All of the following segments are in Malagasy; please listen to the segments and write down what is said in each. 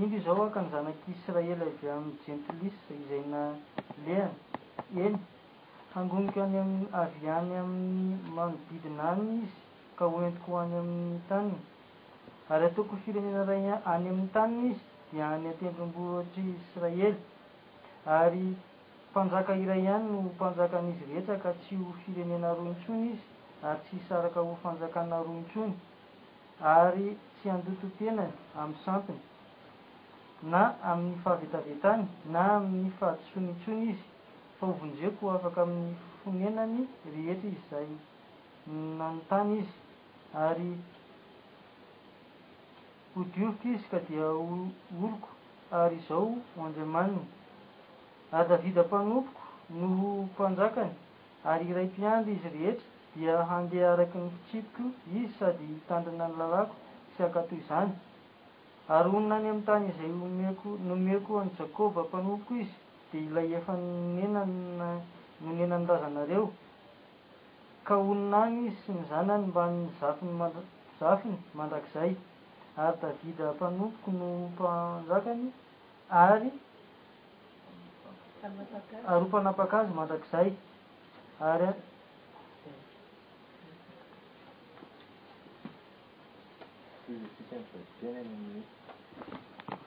Indro izao haka ny zanak'i Israely avy amin'ny Jentilis izay nalehany, eny, hangoniko any amin'ny, avy any amin'ny manodidina any izy ka hoentiko any amin'ny taniny, ary hataoko ho firenena iray any amin'ny taniny izy, dia any an-tendrombohitr'i Israely, ary mpanjaka iray ihany no ho mpanjaka an'izy rehetra, ka tsy ho firenena roa intsony izy, ary tsy hisaraka ho fanjakana roa intsony. ary tsy handoto tenany amin'ny santony, na amin'ny fahavetavetany, na amin'ny fahadisoany intsony izy, fa hovonjeko ho afaka amin'ny fonenany rehetra izay nanontany izy, ary hodioviko izy ka dia ho oloko, ary izao ho andriamaniny, ary Davida mpanompoko no ho mpanjakany. Ary iray mpiandry izy rehetra, dia handeha araka ny fitsipiko izy sady hitandrina ny lalàko sy hankato izany. Ary honina any amin'ny tany izay homeko, nomeko an'i Jakoba mpanompoko izy, dia ilay efa nonenana, nonenan'ny razanareo, ka honina any izy sy ny zanany mbamin'ny zafiny mandra, zafiny mandrakizay. Ary Davida mpanompoko no ho mpanjakany. Ary aropanapaka azy mandrakizay, ary. Fihetsiky ny Vaditeny any amin'ny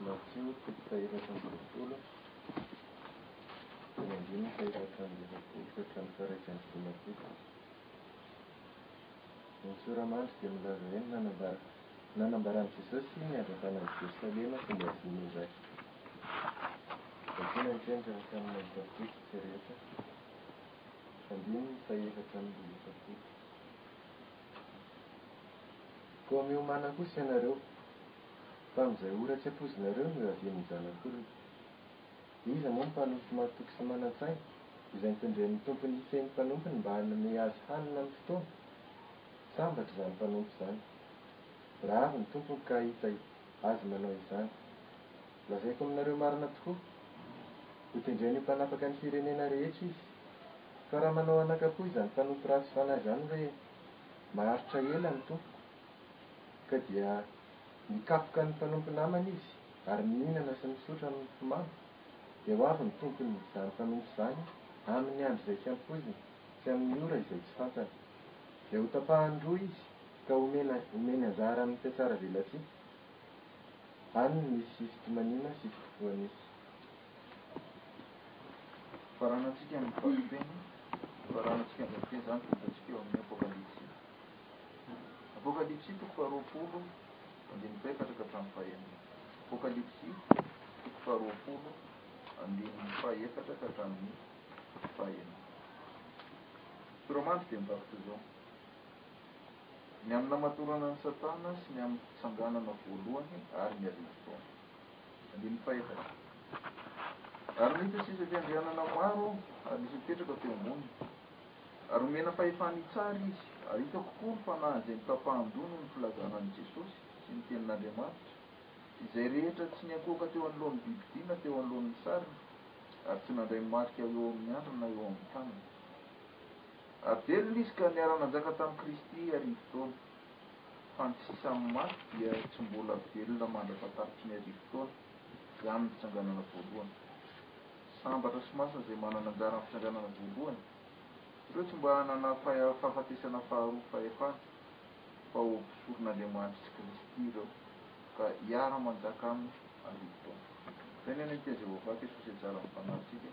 Matio toko fahefatra amby roapolo, ny andininy fahefatra amby efapolo ka hatramin'ny faha-iraika amby dimampolo. Ny Tsoramandry dia milaza hoe ny nanambara. Nanambaran'i Jesosy ny handratana an'i Jerosalema sy ny haviany indray. Vakina ny teny rehefa samy nahita ny Tompo sy rehetra. Andininy fahaefatra amby efapolo. Koa miomàna kosa ianareo, fa amin'izay ora tsy ampoizinareo no hiavian'ny Zanak'olona. Dia iza moa ny mpanofy matoky sy manan-tsaina, izay notendren'ny Tompony hifehy ny mpanompony mba hanome azy hanina amin'ny fotoana? Sambatra izany mpanompo izany. Mirary ny Tompo ny kahita azy manao izany. Lazaiko aminareo marina tokoa, ho tendren'ny ho mpanapaka ny firenena rehetra izy. Fa raha manao anakam-po izany mpanompo ratsy fanahy izany hoe, Maharitra ela ny tompoko, ka dia mikapoka ny mpanompo namany izy ary mihinana sy misotra amin'ny mofomamy, dia ho avy ny Tompon'izany mpanompo izany amin'ny andro izay hiampoizina. sy amin'ny ora izay tsy fantany. Dia ho tapahany roa izy ka omena omeny anjara amin'ny mpiatsaravelatsihy, any ny misy fitomaniana sy fitofoanisa. Faranantsika amin'ny vakiteny, faranantsika amin'ny vakiteny izany dia hitantsika eo amin'ny Apokalypsy. Apokalypsy toko faharoapolo andininy fahefatra ka hatramin'ny fahaenina. Apokalypsy toko faharoapolo andininy fahaefatra ka hatramin'ny. Faheno. Siramamy dia mirakitra izao, Ny amin'ny namatorana an'i Satana sy ny amin'ny fitsanganana voalohany ary ny alina fotoana. Andininy fahefatra. Ary niditra seza fiandrianana maro ary nisy nipetraka teo amboniny. Ary nomena fahefana hitsara izy, ary hitako koa ny fanahy izay notapahan-doha noho ny filazana an'i Jesosy sy ny tenin'Andriamanitra, izay rehetra tsy niankohoka teo anoloan'ny bibidia na teo anoloan'ny sariny, ary tsy nandray marika eo amin'ny andriny na eo amin'ny tanany. Ary velona izy ka niara-nanjaka tamin'i Kristy arivo taona, fa ny sisa amin'ny maty dia tsy mbola velona mandra-patapitry ny arivo taona, izany ny fitsanganana voalohany. Sambatra sy masina izay manana anjara amin'ny fitsanganana voalohany, ireo tsy mba hanana fahafatesana faharoa fahefana. fa ho mpisoron'Andriamanitry sy Kristy ireo, ka hiara-manjaka aminy arivo taona. Izay ny anentsika Jehovah ka Jesosy hihatsara ny fanahintsika,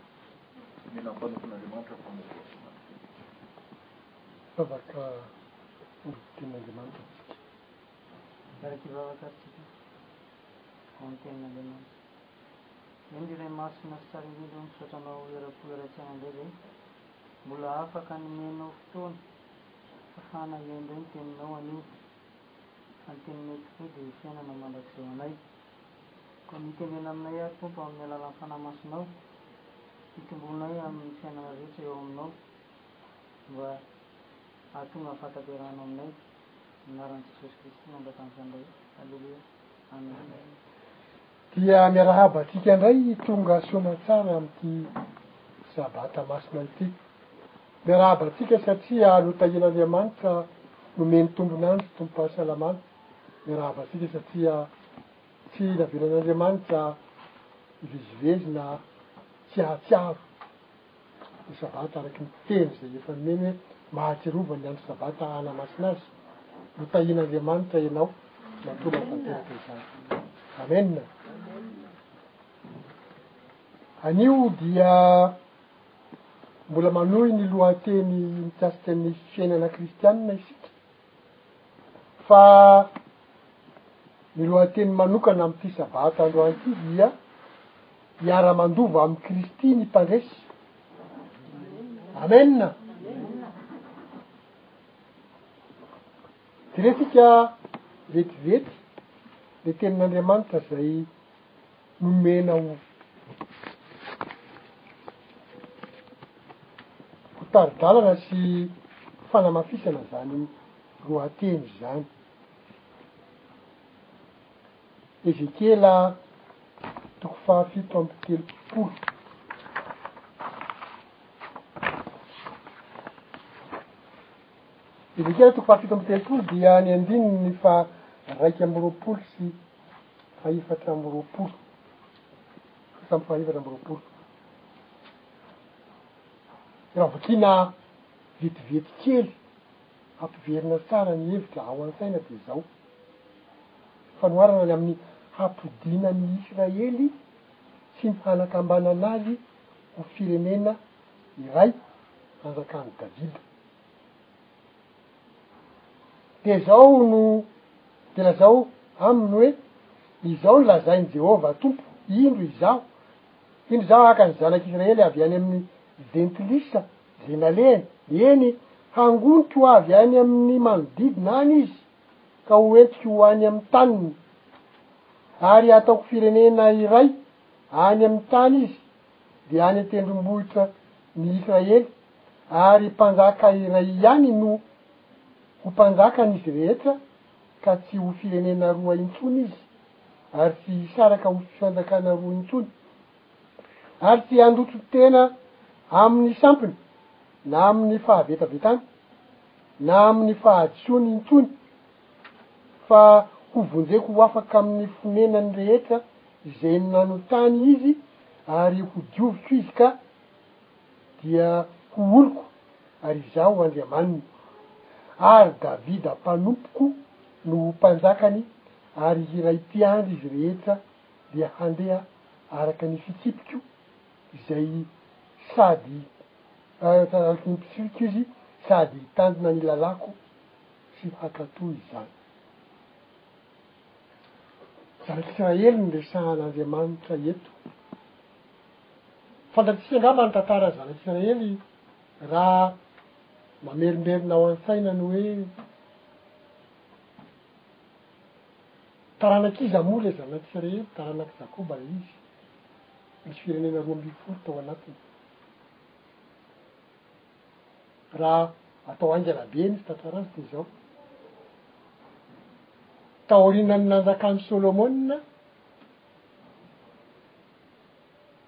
omena ny mpanompon'Andriamanitra ny famoaham-peo sy mari-peo. Vavaka ny tenin'Andriamanitra amintsika. Hitarika hivavaka ary isika ao ny tenin'Andriamanitra. Eny ry Ray masina sy tsara indrindra o misaotra anao eram-po eran-tsaina indray izay mbola afaka nomeno fotoana. Fahafahana izay indray ny teninao anio fa ny teninay tokoa dia fiainana mandrakizay ho anay. Koa mitendrena aminay ary Tompo amin'ny alalan'ny Fanahy Masinao hitomboanay amin'ny fiainana rehetra eo aminao mba hahatonga ny fahatanterahanao aminay. Amin'ny anaran'i Jesosy Kristy nandra tamin'ny fandray. Aleloia. Amen. Dia miarahaba antsika indray tonga soamantsara amin'ity sabata masina ity. Miarahaba antsika satria notahian'Andriamanitra nomeny tombon'andro tompom-pahasalamana. Miarahaba antsika satria tsy navelan'Andriamanitra hivezivezy na tsy hahatsiaro. ny sabata araky ny teny izay efa nomeny hoe mahatsiarova ny andro sabata hanamasina azy, notahin' Andriamanitra ianao matoa mahatanteraka izany. Amena. Anio dia mbola manohy ny lohateny mikasika ny fiainana kristianina isika. Fa ny lohateny manokana amin'ity sabata androany ity dia Hiara-mandova amin'i Kristy ny mpandresy. Amen. Jerentsika vetivety le tenin'Andriamanitra izay nomena ho ho tari-dalana sy fanamafisana izany lohateny izany. Ezekiela toko fahafito amby telopolo. Ezekiela toko fahafito amby telopolo dia ny andininy fa raika amby roapolo sy fahefatra amby roapolo, Sambo fahefatra amby roapolo. Raha vakiana vetivety kely, hampiverina tsara ny hevitra ao an-tsaina dia izao, fanoharana ny amin'ny hampodianan'i Israely sy ny hanakambanana azy ho firenena iray anjakan'i Davida. Dia izao no, dia lazao aminy hoe, Izao no lazain'i Jehovah Tompo, Indro izaho, indro izaho haka ny zanak'i Israely avy any amin'ny jentilisa izay nalehany, eny, hangoniko ho avy any amin'ny manodidina any izy, ka hoentiko ho any amin'ny taniny, ary hataoko firenena iray any amin'ny tany izy, dia any an-tendrombohitra ny Israely. Ary mpanjaka iray ihany no ho mpanjakan'izy rehetra, ka tsy ho firenena roa intsony izy, ary tsy hisaraka ho fanjakana roa intsony, ary tsy handroso tena amin'ny sampiny, na amin'ny fahavetavetany, na amin'ny fahadisoany intsony, fa hovonjeko ho afaka amin'ny fonenany rehetra izay nanotany izy, ary hodioviko izy ka. dia ho oloko, ary Izaho ho Andriamaniny, ary Davida mpanompoko no ho mpanjakany, ary hiray mpiandry izy rehetra dia handeha araka ny fitsipiko, izay sady araka ny fitsipiko izy, sady hitandrina ny lalàko sy hankatò izany. Zanak'Israely no resahan'Andriamanitra eto. Fantatsika angamba ny tantaran'ny Zanak'Isiraely raha mamerimberina ao an-tsaina ny hoe, Taranak'iza moa ilay Zanak'Isiraely? Taranak'i Jakoba ilay izy. Nisy firenena roa ambin'ny folo tao anatiny. Raha atao haingana be ny fitantara azy dia izao, taorianan'ny nanjakan'i Solomona,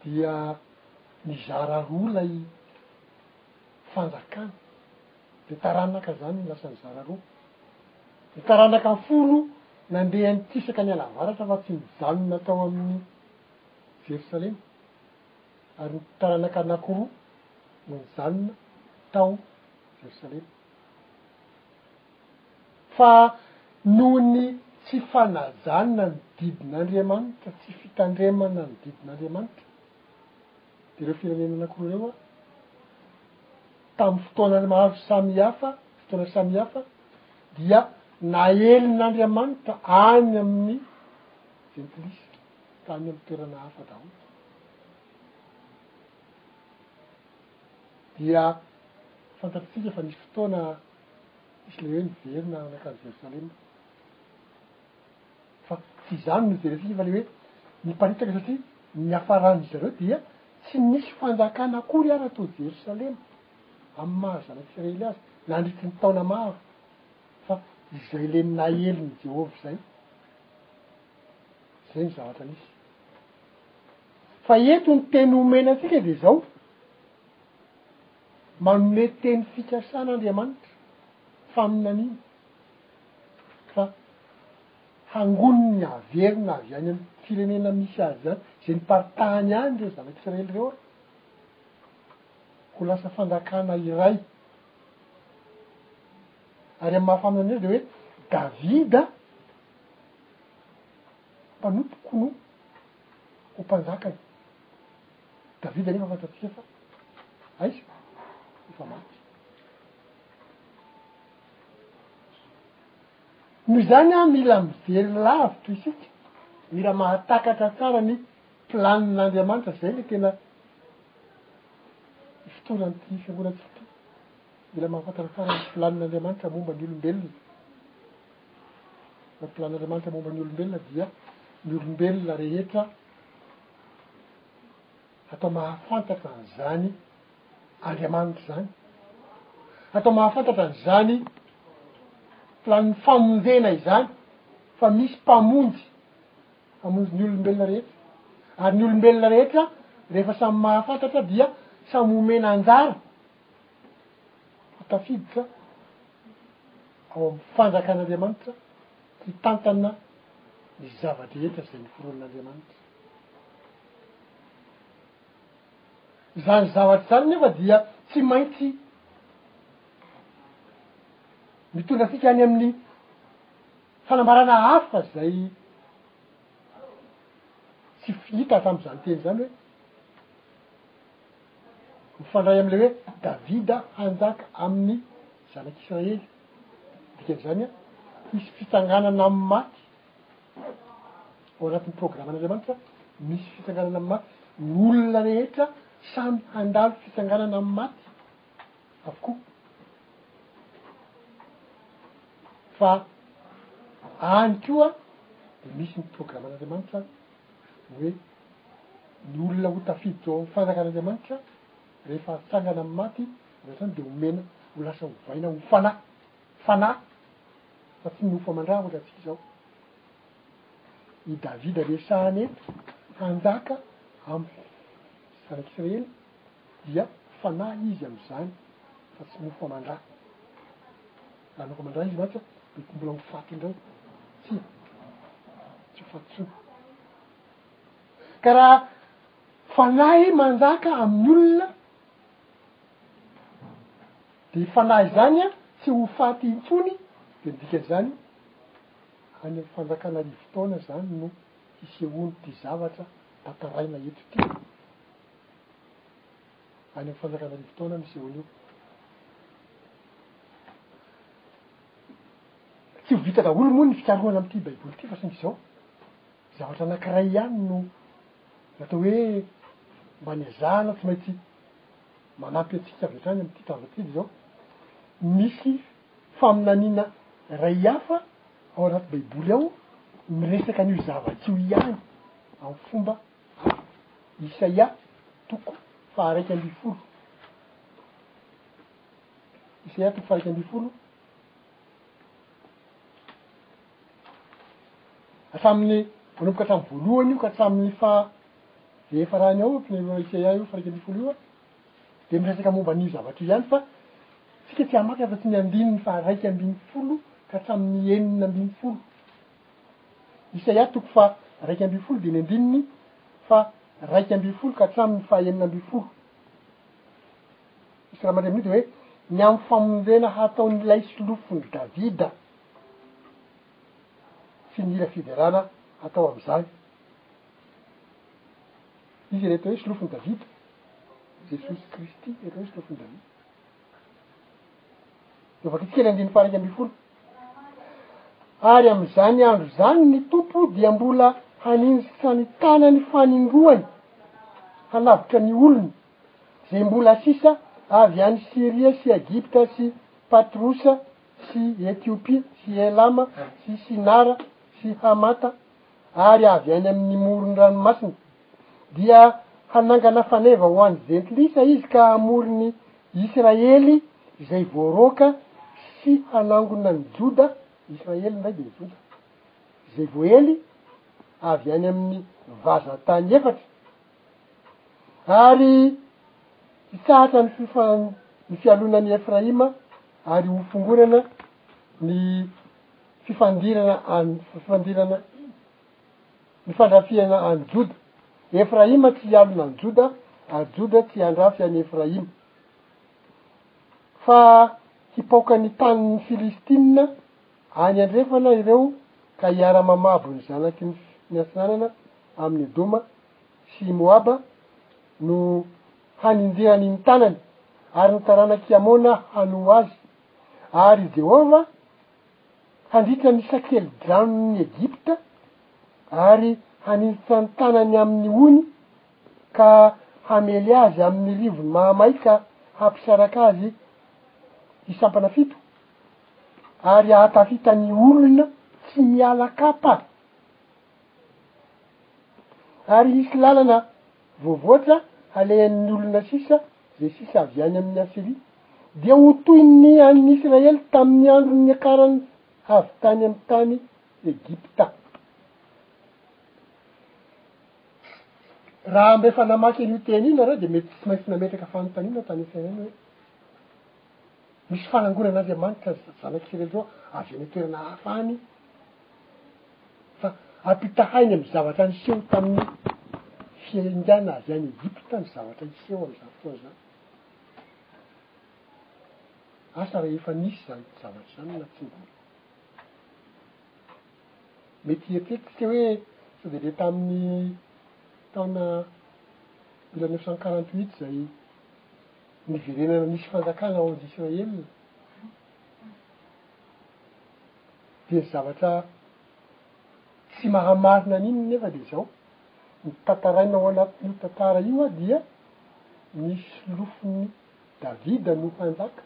dia nizara roa ilay fanjakana, dia taranaka zany no lasa nizara roa, ny taranaka folo nandeha nikisaka ny ala-varatra fa tsy nijanona tao amin'ny Jerosalema, ary ny taranaka anakiroa no nijanona tao Jerosalema. Fa noho ny tsy fanajanona ny didin'Andriamanitra, tsy fitandremana ny didin'Andriamanitra, dia ireo firenena anankiroa ireo, tamin'ny fotoana maro samihafa, fotoana samihafa, dia naelin'Andriamanitra any amin'ny Jentilisa, tany amin'ny toerana hafa daholo. Dia fantatsika fa nisy fotoana. Misy ilay hoe miverina hankany Jerosalema. Fa tsy izany no jerentsika fa ilay hoe miparitaka satria niafaran-dry zareo dia tsy nisy fanjakana akory ara tao Jerosalema amin'ny maha zanak'i Israely azy nandritry ny taona maro fa izay ilay naelin'i Jehovah izay. Izay ny zavatra nisy. Fa eto ny teny omena antsika dia izao. Manome teny fikasana Andriamanitra, faminaniana, fa hangoniny ny haverina avy any amin'ny firenena misy azy any, izay niparitahany any ireo zanak'Israely ireo, ho lasa fanjakana iray. Ary amin'ny maha-faminaniana azy dia hoe, Davida, mpanompoko no ho mpanjakany. Davida anefa fantatsika fa aiza? Efa maty. Noho izany an, mila mijery lavitra isika, mila mahatakatra tsara ny planin'Andriamanitra, zay le tena ifotoanan'ity fiangonantsika ity. Mila mahafantatra tsara ny planin'Andriamanitra momba ny olombelona. Ny planin'Andriamanitra momba ny olombelona dia ny olombelona rehetra. Atao mahafantatra an'izany Andriamanitra izany. Atao mahafantatra an'izany planon'ny famonjena izany, fa misy mpamonjy hamonjy ny olombelona rehetra. Ary ny olombelona rehetra rehefa samy mahafantatra dia samy homena anjara ho tafiditra ao amin'ny fanjakan'Andriamanitra. hitantana ny zava-drehetra izay noforonin'Andriamanitra. Izany zavatra izany nefa dia tsy maintsy mitondra antsika any amin'ny fanambarana hafa izay tsy fihita hatramin'izany teny izany hoe, Mifandray amin'ilay hoe Davida hanjaka amin'ny zanak'Israely. Ny dikan'izany, hisy fitsanganana amin'ny maty ao anatin'ny programan'Andriamanitra, misy fitsanganana amin'ny maty, ny olona rehetra samy handalo fitsanganana amin'ny maty avokoa, fa any koa dia misy ny programan'Andriamanitra. hoe ny olona ho tafiditra ao amin'ny fanakan'Andriamanitra rehefa hatsangana amin'ny maty avy hatrany dia homena ho lasa ovaina ho fanahy, fanahy fa tsy ny nofo aman-draha ohatra antsika izao. I Davida resahana eto hanjaka amin'ny zanak'Israely dia fanahy izy amin'izany fa tsy nofo aman-draha. Lalao mandray izy mantsy mety mbola ho faty indray. Tsia, tsy ho faty intsony. Ka raha fanahy manjaka amin'ny olona, dia io fanahy izany an, tsy ho faty intsony, dia ny dikan'izany, any amin'ny fanjakana arivo taona izany no hisehoan'ity zavatra tantaraina eto ity. any amin'ny fanjakana arivo taona nisehoany io. Tsy ho vita daholo moa ny fikarohana amin'ity Baiboly ity fa saingy izao, zavatra anankiray ihany no natao hoe mba niezahana tsy maintsy manampy antsika avy hatrany amin'ity tanjona ity dia izao, misy faminaniana iray hafa ao anaty Baiboly ao miresaka an'io zava-tsy ho ihany amin'ny fomba. Isaia toko faharaika ambin'ny folo, Isaia toko faharaika ambin'ny folo, hatramin'ny manomboka hatramin'ny voalohany io ka hatramin'ny faha rehefa rany ao ampineloana Isaia io faharaika ambin'ny folo io a, dia miresaka momba an'io zavatra io ihany fa tsika tsy hamaky afa-tsy ny andininy faharaika ambin'ny folo ka hatramin'ny enina ambin'ny folo. Isaia toko faha iraika ambin'ny folo dimy ambininy faha iraika ambin'ny folo ka hatramin'ny faha enina ambin'ny folo. Isaia mandray amin'io dia hoe, Ny amin'ny famonjena hataon'ilay solofon'i Davida sy ny hira fiderana hatao amin'izany. Izy ilay atao hoe solofon'i Davida, Jesosy Kristy ilay atao hoe solofon'i Davida. Novakitsika ny andininy fahairaika ambin'ny folo. Ary amin'izany andro izany ny tompo dia mbola hanindritra ny tanany fanindroany hanavotra ny olony zay mbola sisa avy any Syria sy Egypta sy Patrosa sy Etiopia sy Elama sy Sinara sy Hamata ary avy any amin'ny moron-dranomasina. dia hanangana faneva ho an'ny Jentilisa Izy ka hamory ny Israely izay voaroaka sy hanangona ny Joda, Israely indray dia ny Joda, izay voaely avy any amin'ny vazan-tany efatra, ary hitsahatra ny fifan, ny fialonan'i Efraima ary hofongorana ny fifandirana an, fifandirana Ny fandrafiana an'i Joda. Efraima tsy hialona an'i Joda, ary Joda tsy handrafy an'i Efraima, fa hipaoka ny tanin'ny Filistina any andrefana ireo ka hiara-mamabo ny zanaky ny ny atsinanana amin'i Edoma sy i Moaba no haninjirany ny tanany, ary ny taranak'i Amona hanoa azy. Ary i Jehovah handritra ny sakely dranon' ny Egypta, ary hanintsantanany amin' ny ony, ka hamely azy amin' ny rivony mahamay ka hampisaraka azy i sampana fito, ary hahatafita ny olona tsy miala kapa, ary hisy lalana. voavoatra halehan'ny olona sisa izay sisa avy any amin'ny Asyria, dia ho toy ny an'ny Israely tamin'ny androny niakarany avy tany amin'ny tany Egypta. Raha mba efa namaky an'io teny io ianareo dia mety tsy maintsy nametraka fanontaniana tany Israely hoe. Misy fanangonan'Andriamanitra ny zanakely androa avy any an-toerana hafa any fa ampitahainy amin'ny zavatra niseho tamin'ny fiaingàna avy any Egypta ny zavatra hiseho amin'izany fotoana izany. Asa raha efa nisy izany zavatra izany na tsy mbola. Mety hieritreritra hoe sao dia le tamin'ny taona mille neuf cent quarante huit izay. niverenana nisy fanjakana ao Israely dia ny zavatra tsy mahamarina an'iny nefa dia zao ny tantaraina ao anatin'io tantara io a dia nisy lofon'ny Davida no hanjaka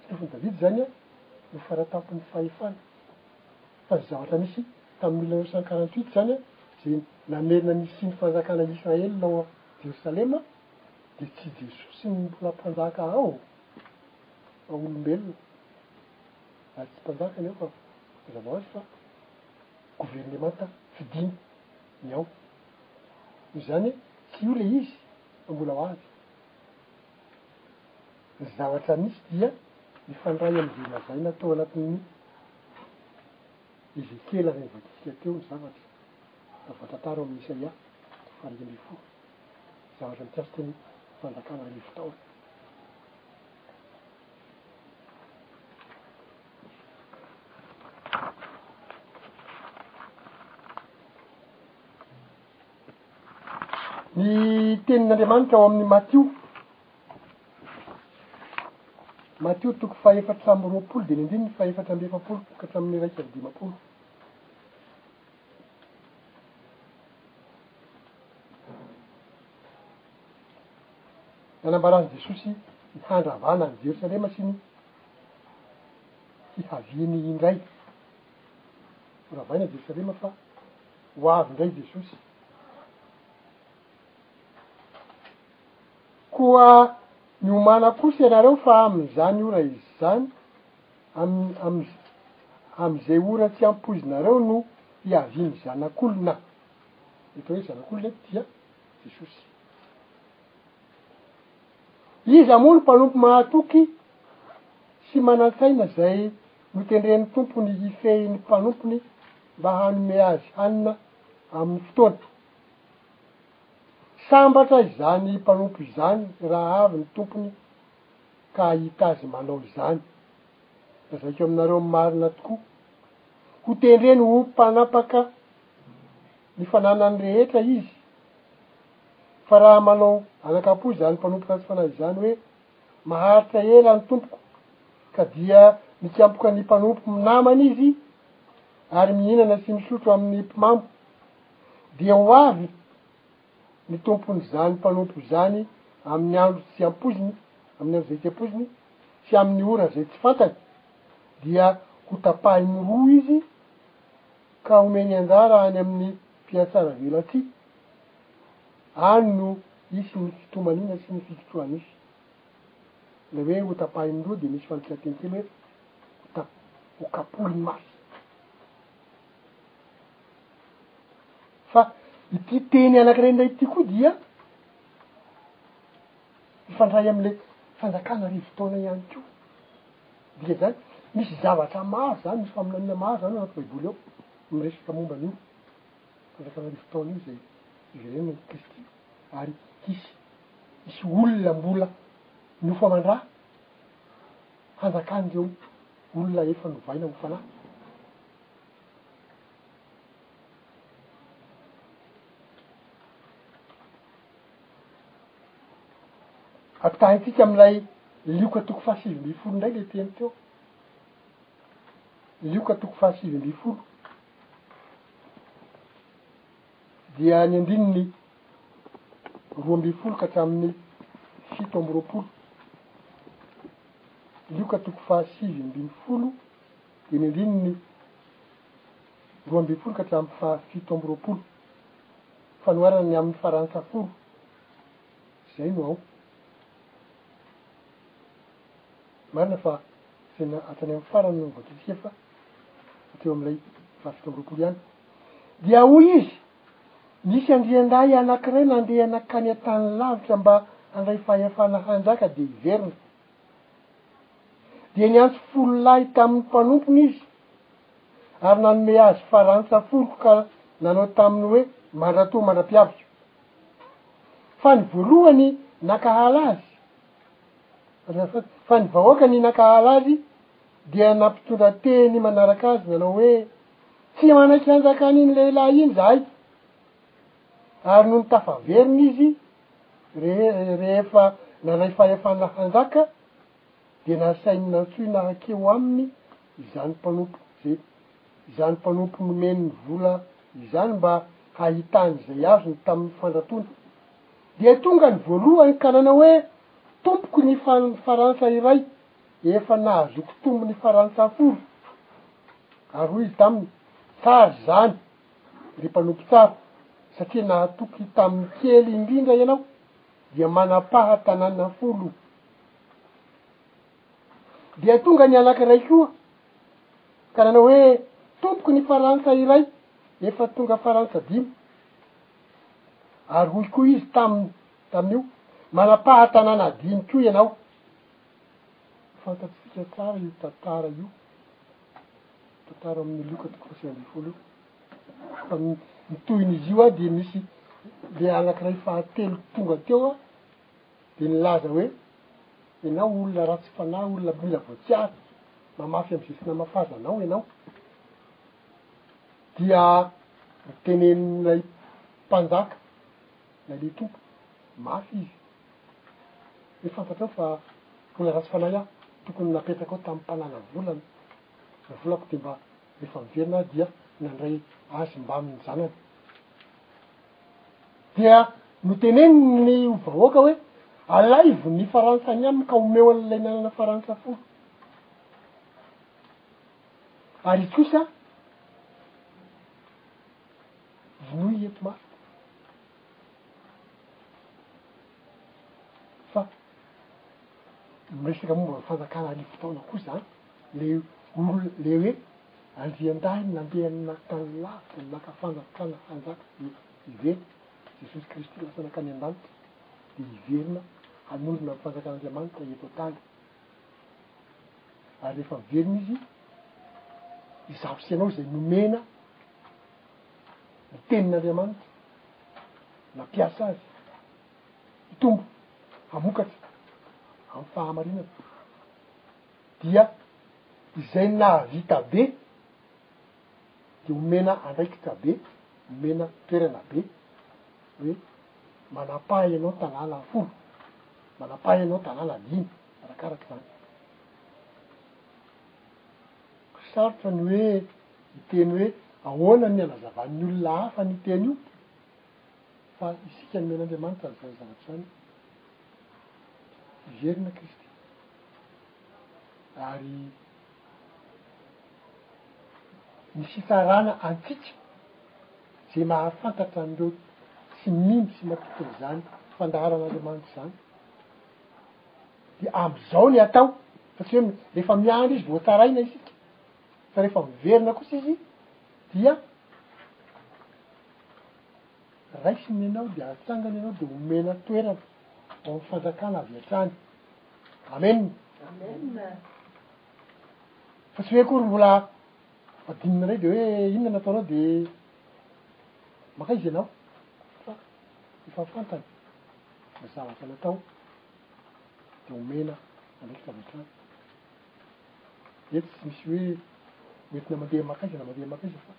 tsy lofon'i Davida zany a no faratampon'ny fahefana fa zay zavatra nisy tamin'ny mille neuf cent quarante huit zany a zay namerina nisian'ny fanjakana Israely ao a Jerosalema dia tsy Jesosy no mbola mpanjaka ao fa olombelona ary tsy mpanjaka ny ao fa mazava hoazy fa governemanta fidiny ny ao noho izany tsy io le izy fa mbola ho avy ny zavatra misy dia mifandray am'zay lazaina tao anatin'ny Ezekiela rehavantsika teo ny zavatra fa voatantara ao amin'ny Isaia faharoa ambin'ny folo ny zavatra mikasika ny fanjakana arivo taona. Ny tenin'Andriamanitra ao amin'ny Matio. Matio toko fahefatra amby roapolo dimy ambin'ny fahefatra amby efapolo ka hatramin'ny iraika amby dimampolo. Nanambara an'i Jesosy ny handravana an'i Jerosalema sy ny hihaviany indray. Horavaina Jerosalema fa ho avy indray Jesosy. Koa miomàna kosa ianareo fa amin' izany ora izany, amin' amin' izay ora tsy ampoizinareo no hiavian' ny Zanak' olona. Eto hoe Zanak' olona eto dia Jesosy. Iza moa no mpanompo mahatoky sy manan-tsaina izay notendren' ny Tompony hifehy ny mpanompony mba hanome azy hanina amin' ny fotoana? Sambatra izany mpanompo izany raha avy ny tompony ka hahita azy manao izany. Lazaiko aminareo marina tokoa, ho tendreny ho mpanapaka ny fananany rehetra izy. Fa raha manao anakam-po izany mpanompo ratsy fanahy izany hoe, Maharitra ela ny tompoko, ka dia mikampoka ny mpanompo namany izy, ary mihinana sy misotro amin'ny mpimamo, dia ho avy ny Tompon'izany mpanompo izany amin'ny andro tsy ampoiziny, amin'ny andro izay tsy ampoiziny, sy amin'ny ora izay tsy fantany, dia hotapahiny roa izy, ka homeny anjara any amin'ny fihatsaravelatsihy, any no hisy ny fitomaniana sy ny fikotrohan'ify. Ilay hoe hotapahiny roa dia misy fandikan-teny kely hoe, ho kapohiny mafy. Fa ity teny anankiray indray ity koa dia mifandray am'le fanjakana arivo taona ihany koa, dika zany misy zavatra maro zany, misy faminaniana maro zany ao anaty baiboly ao miresaka momba an'io fanjakana arivo taona io zay hiverenan'i Kristy ary hisy hisy olona mbola miofo aman-dra hanjakan'ireo olona efa novaina ho fanahy. Ampitahaintsika amin'ilay lioka toko fahasivy ambin'ny folo indray ilay teny teo. Lioka toko fahasivy ambin'ny folo. Dia ny andininy roa ambin'ny folo ka hatramin'ny fito amby roapolo. Lioka toko fahasivy ambin'ny folo. Eny andininy roa ambin'ny folo ka hatramin'ny fahafito amby roapolo, fanoharana ny amin'ny farantsa foro, izay no ao. Marina fa tena hatrany amin'ny farany no voakisika fa hatreo amin'ilay fahafito amby roapolo ihany. Dia hoy izy, Nisy andriandahy anankiray nandeha nankany an-tany lavitra mba handray fahefana hanjaka dia hiverina. Dia niantso folo lahy tamin'ny mpanompony izy, ary nanome azy farantsa folo ka nanao taminy hoe, Mandra-toa mandra-piaviko. Fa ny voalohany nankahala azy, fa ny vahoakany nankahala azy dia nampitondra teny manaraka azy nanao hoe, Tsy manaiky hanjakan'iny lehilahy iny izahay. Ary nony tafaverina izy, Rehefa nalay fahefana hanjaka, dia nasainy nantsoina hakeo aminy izany mpanompo izay, izany mpanompo nomeny ny vola izany mba hahitany izay azony tamin'ny fandratoana. Dia tonga ny voalohany ka nanao hoe, Tompoko ny farantsa iray, efa nahazoako tombony farantsa folo. Ary hoy izy taminy, Tsara izany, Ry mpanompo tsara, satria nahatoky tamin'ny kely indrindra ianao, dia manapaha tanàna folo. Dia tonga ny anankiray koa, ka nanao hoe, Tompoko, ny farantsa iray efa tonga farantsa dimy. Ary hoy koa izy taminy, tamin'io, Manapaha tanàna dimy koa ianao. Fantatsika tsara io tantara io. Tantara amin'ny Lioka toko fahasivy ambin'ny folo io. Ny tohin'izy io dia misy le anankiray fahatelo tonga teo a, dia nilaza hoe, ianao olona ratsy fanahy, olona mila voatsiary, mamafy amin'ny zezika namafaza anao ianao. Dia notenenin'ilay mpanjaka, ilay lehitompo, mafy izy. Efa fantatrao fa mbola ratsy fanahy aho, tokony napetrakao tamin'ny mpanala vola ny volako dia mba efa miverina aho dia nandray azy mbamin'ny zanany. Dia noteneniny ho vahoaka hoe, Alaivo ny faransa any aminy ka omeo an'ilay nanana faransa folo. Ary itsy kosa, vonoy eto Marta. Fa miresaka momba ny fanjakana arivo taona kosa le olona le hoe Andriandahy nandeha nankany lavitra ny naka fanjakana hanjaka irery Jesosy Kristy lasa nankany andanitra dia hiverina hanorina ny fanjakan'Andriamanitra eto an-tany ary rehefa miverina izy izaho sy ianao izay nomena ny tenin'Andriamanitra, nampiasa azy hitombo hamokatra amin'ny fahamarinana, dia izay nahavita be dia omena andraikitra be, omena toerana be, hoe manapaha ianao tanàna folo, manapaha ianao tanàna dimy, arakaraka izany. Sarotra ny hoe. Ny teny hoe ahoana ny hanazavan'ny olona hafa an'io teny io? Fa isika nomen'Andriamanitra an'izany zavatra izany, hiverina Kristy, ary ny fitsarana antsika izay mahafantatra an'ireo tsy mino sy matoky an'izany fandaharan'Andriamanitra izany, dia amin'izao ny atao, fa tsy hoe rehefa miandry izy vao tsaraina isika. Fa rehefa miverina kosa izy dia raisiny ianao dia atsangany ianao dia omena toerana ao amin'ny fanjakana avy hatrany. Amen. Fa tsy hoe akory mbola adinina indray dia hoe inona no ataonao dia maka izy ianao fa efa fantany ny zavatra natao dia omena andraikitra avy hatrany. Eto tsy misy hoe entina mandeha makaiza na mandeha makaiza fa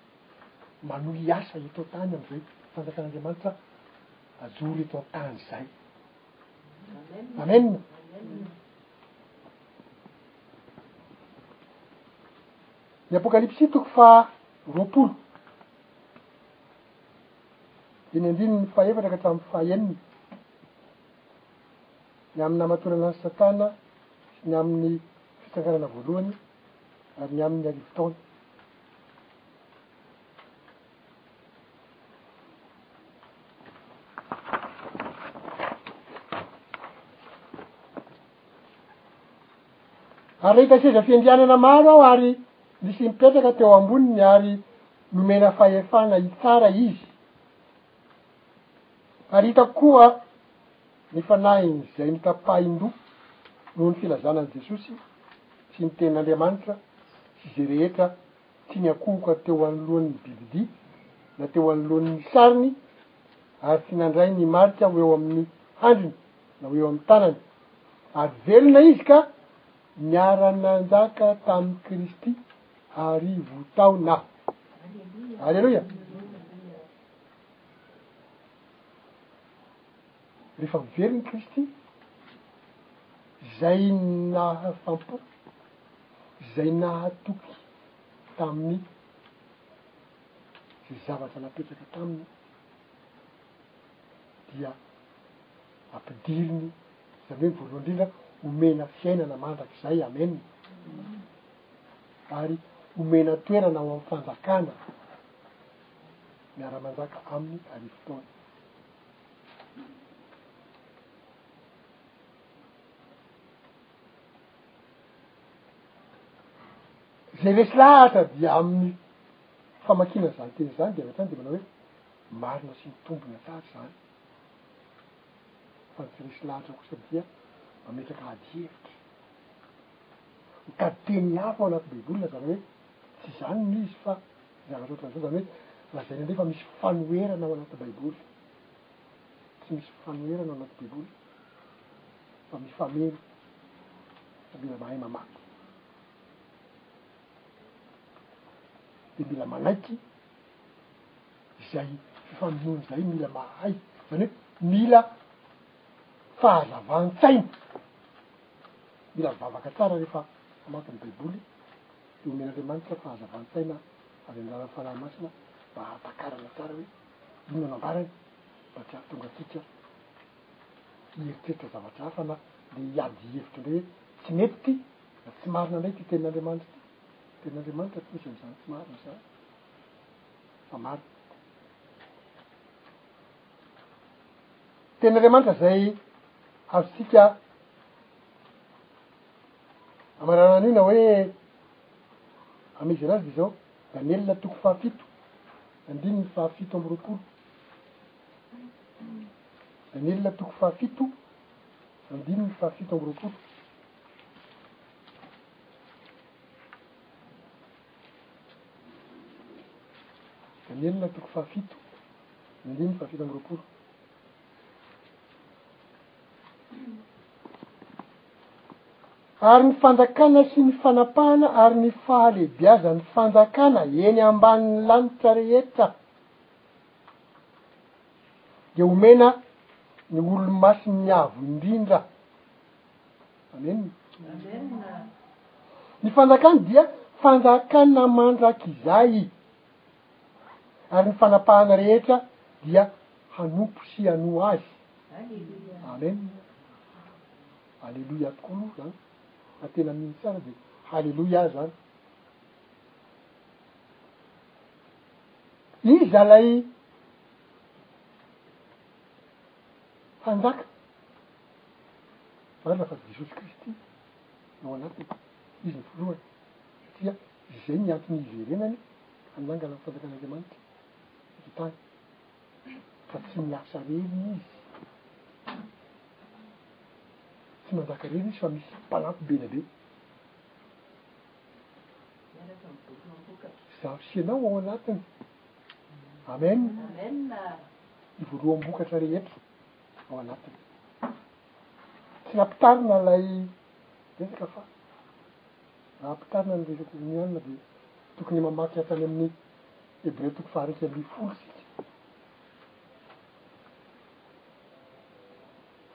manohy hiasa eto an-tany amin'izay fanjakan'Andriamanitra ajoro eto an-tany izay. Amen. Ny apokalypsy toko fa roapolo dia ny andininy faefatra ka hatramin'ny fahenina ny amin'ny namatorana an'i Satana sy ny amin'ny fitsanganana voalohany ary ny amin'ny arivo taona. Ary nahita seza fiandrianana maro aho ary nisy mipetraka teo amboniny ary nomena fahefana hitsara izy. Ary hitako koa Ny fanahin'izay notapahin-doha noho ny filazana an'i Jesosy sy ny Tenin'Andriamanitra sy izay rehetra tsy niankohoka teo anoloan'ny bibidia na teo anoloan'ny sariny ary tsy nandray ny marika ho eo amin'ny handriny na ho eo amin'ny tanany, ary velona izy ka niara-nanjaka tamin'i Kristy arivo taona. Aleloia! rehefa miverina i Kristy, izay nahafam-po, izay nahatoky tamin'ny izay zavatra napetraka taminy, dia ampidiriny, izany hoe voalohany indrindra omena fiainana mandrakizay, amen, ary omena toerana ao amin'ny fanjakana, miara-manjaka aminy harivo taona. Zay resy lahatra dia amin'ny famakiana zany teny zany de avy hatrany de manao hoe marina sy mitombina tsara zany fa ny tsy resy lahatra kosa dia mametraka ady hevitra mitady teny hafa ao anaty baiboly zany hoe tsy zany no izy fa Zavatra ohatran'izao, izany hoe lazaina indray fa misy fanoherana ao anaty Baiboly. Tsy misy fanoherana ao anaty Baiboly fa mifameno fa mila mahay mamaky. Dia mila manaiky izay fifamenoana izay, mila mahay, izany hoe mila fahazavan-tsaina. Mila mivavaka tsara rehefa mamaky ny Baiboly. Dia omen'Andriamanitra fahazavan-tsaina avy amin'ny alalan'ny Fanahy Masina mba hahatakarana tsara hoe inona no ambarany mba tsy hahatonga antsika hieritreritra zavatra hafa na dia hiady hevitra indray hoe tsy mety ity na tsy marina indray ity tenin'Andriamanitra ity. Ny tenin'Andriamanitra tsy misy amin'izany tsy marina izany fa marina. Tenin'Andriamanitra izay azontsika Amanana anio na hoe Amiziana azy dia izao, Daniela toko fahafito, andininy fahafito amby roapolo. Daniela toko fahafito, andininy fahafito amby roapolo. Daniela toko fahafito, andininy fahafito amby roapolo. Ary ny fanjakana sy ny fanapahana ary ny fahalehibiazan'ny fanjakana eny ambanin'ny lanitra rehetra dia homena ny Olomasin'ny Avo Indrindra. Amena. Ny fanjakany dia fanjakana mandrakizay. ary ny fanapahana rehetra dia hanompo sy hanoa azy. Amen. Aleloia tokoa aloha zany. Fa tena mino tsara dia haleloia azy zany. Iza lay hanjaka? Marina fa Jesosy Kristy no anatiny. Izy ny volohany. Satria Izay ny antony hiverenany hanangana ny fanjakan'Andriamanitra eto an-tany, fa tsy miasa irery Izy, tsy manjaka irery Izy fa misy mpanampy be dia be. Izaho sy ianao ao anatiny. Amen! Ny voaloham-bokatra rehetra ao anatiny. Tsy nampitarina ilay resaka fa. Raha ampitarina ny resaka iraniana dia tokony mamaky hatrany amin'ny Hebreo toko fahairaika ambin'ny folo isika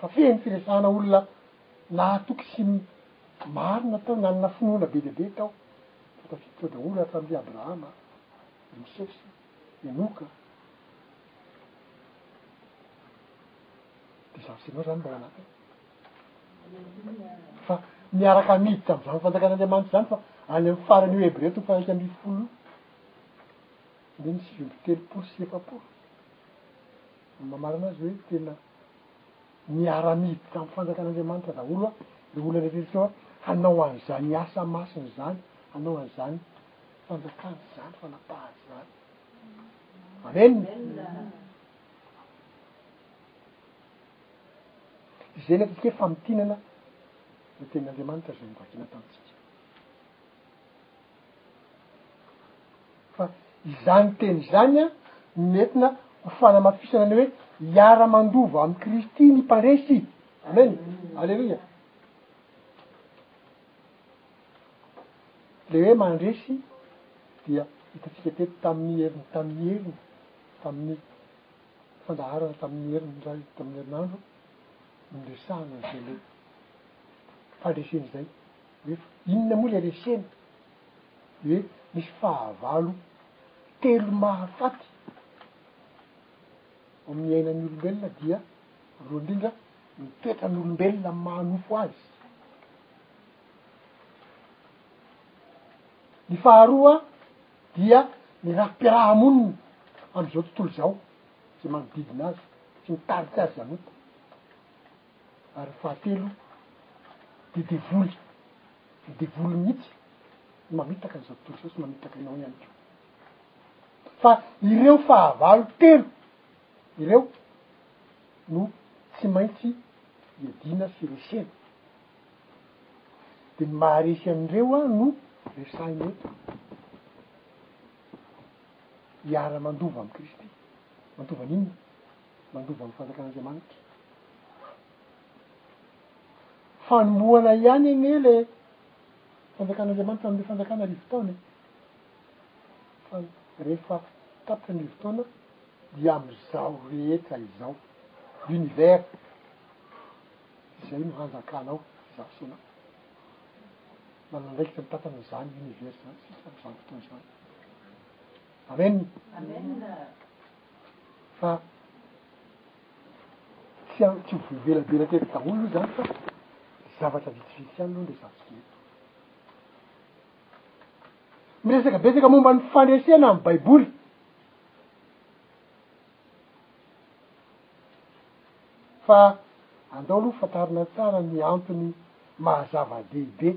fa feno firesahana olona nahatoky sy marina tao, nanana finoana be dia be tao, fa tafiditra ao daholo hatramin'ry Abrahama, ry Mosesy, Enoka. Dia zavatra ianao izany mba ao anatiny. Fa miaraka miditra amin'izany fanjakan'Andriamanitra izany fa any amin'ny faran'io Hebreo toko faha-iraika ambin'ny folo io, andininy sivy amby telopolo sy efapolo, no mamarana azy hoe tena miara-miditra amin'ny fanjakan'Andriamanitra daholo an, ireo olona rehetra ireo an, hanao an'izany asa masina izany, hanao an'izany fanjakana izany, fanapahana izany. Amena. Izay no ataontsika hoe famintinana ny tenin'Andriamanitra izay novakina tamintsika. Fa izany teny izany an, no entina ho fanamafisana ny hoe hiara-mandova amin'i Kristy ny mpandresy. Amena. Aleloia. Le hoe mandresy dia hitantsika teto tamin'ny heriny, tamin'ny heriny, tamin'ny fandaharana tamin'ny herin'ny iray tamin'ny herinandro no niresahana an'izay hoe fandresena izay hoe inona moa ilay resena hoe misy fahavalo telo mahafaty ao amin'ny ainan'ny olombelona dia voalohany indrindra ny toetran'olombelona amin'ny maha nofo azy ny faharoa dia ny rafi-piaraha-monina amin'izao tontolo izao izay manodidina azy sy mitarika azy hanompo, ary ny fahatelo dia devoly, ny devoly mihitsy no mamitaka an'izao tontolo izao sy mamitaka anao ihany koa, fa ireo fahavalo telo ireo no tsy maintsy iadiana sy resena. Dia ny maharesy an'ireo aho no resahina eto. Hiara-mandova amin'i Kristy. Mandova an'inona? Mandova amin'ny fanjakan'Andriamanitra. Fanombohana ihany anie ilay fanjakan'Andriamanitra amin'ilay fanjakana arivo taona e. Fa rehefa tapitra ny arivo taona dia amin'izao rehetra izao. L'univers. Izay no hanjakanao izaho sy ianao. Manana andraikitra mitantana an'izany univers izany isika amin'izany fotoana izany. Amen. Amen. Fa tsy a- tsy ho velabela teto daholo aloha izany fa zavatra vitsivitsy ihany aloha no resahantsika eto. Miresaka betsaka momba ny fandresena amin'ny Baiboly. Fa andao aloha fantarina tsara ny antony maha zava-dehibe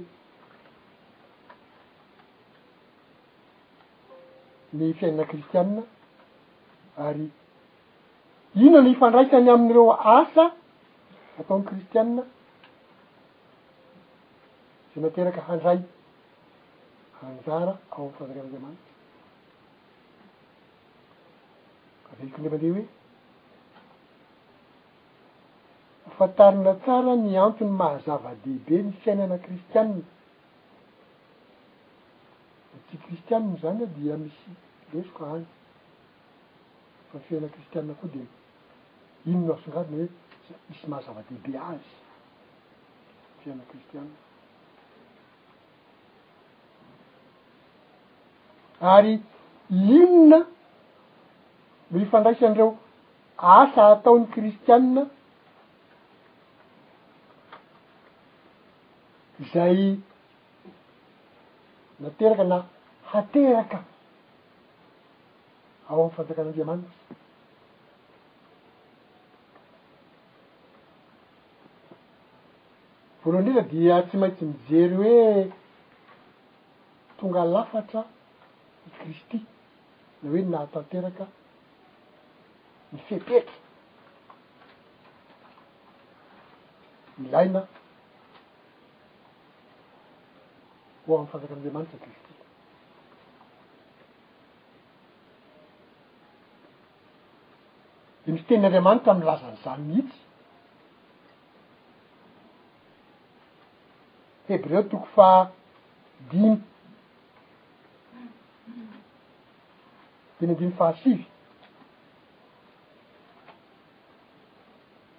ny fiainana kristianina ary inona no ifandraisany amin'ireo asa ataon'ny kristianina izay nateraka handray anjara ao amin'ny fanjakan'Andriamanitra. Averiko indray mandeha hoe, hofantarina tsara ny antony maha zava-dehibe ny fiainana kristianina. Ny tsy kristianina izany dia misy lesoka any, fa ny fiainana kristianina koa dia iny no asongadina hoe misy maha zava-dehibe azy ny fiainana kristianina. Ary inona no ifandraisan'ireo asa ataon'ny kristiana izay nateraka na hateraka ao amin'ny fanjakan'Andriamanitra? Voalohany indrindra dia tsy maintsy mijery hoe tonga lafatra i Kristy na hoe nahatanteraka ny fepetra ilaina ho amin'ny fanjakan'Andriamanitra Kristy. Dia ny fitenin'Andriamanitra milaza an'izany mihitsy. Hebreo toko faha dimy dimy ambin'ny faha sivy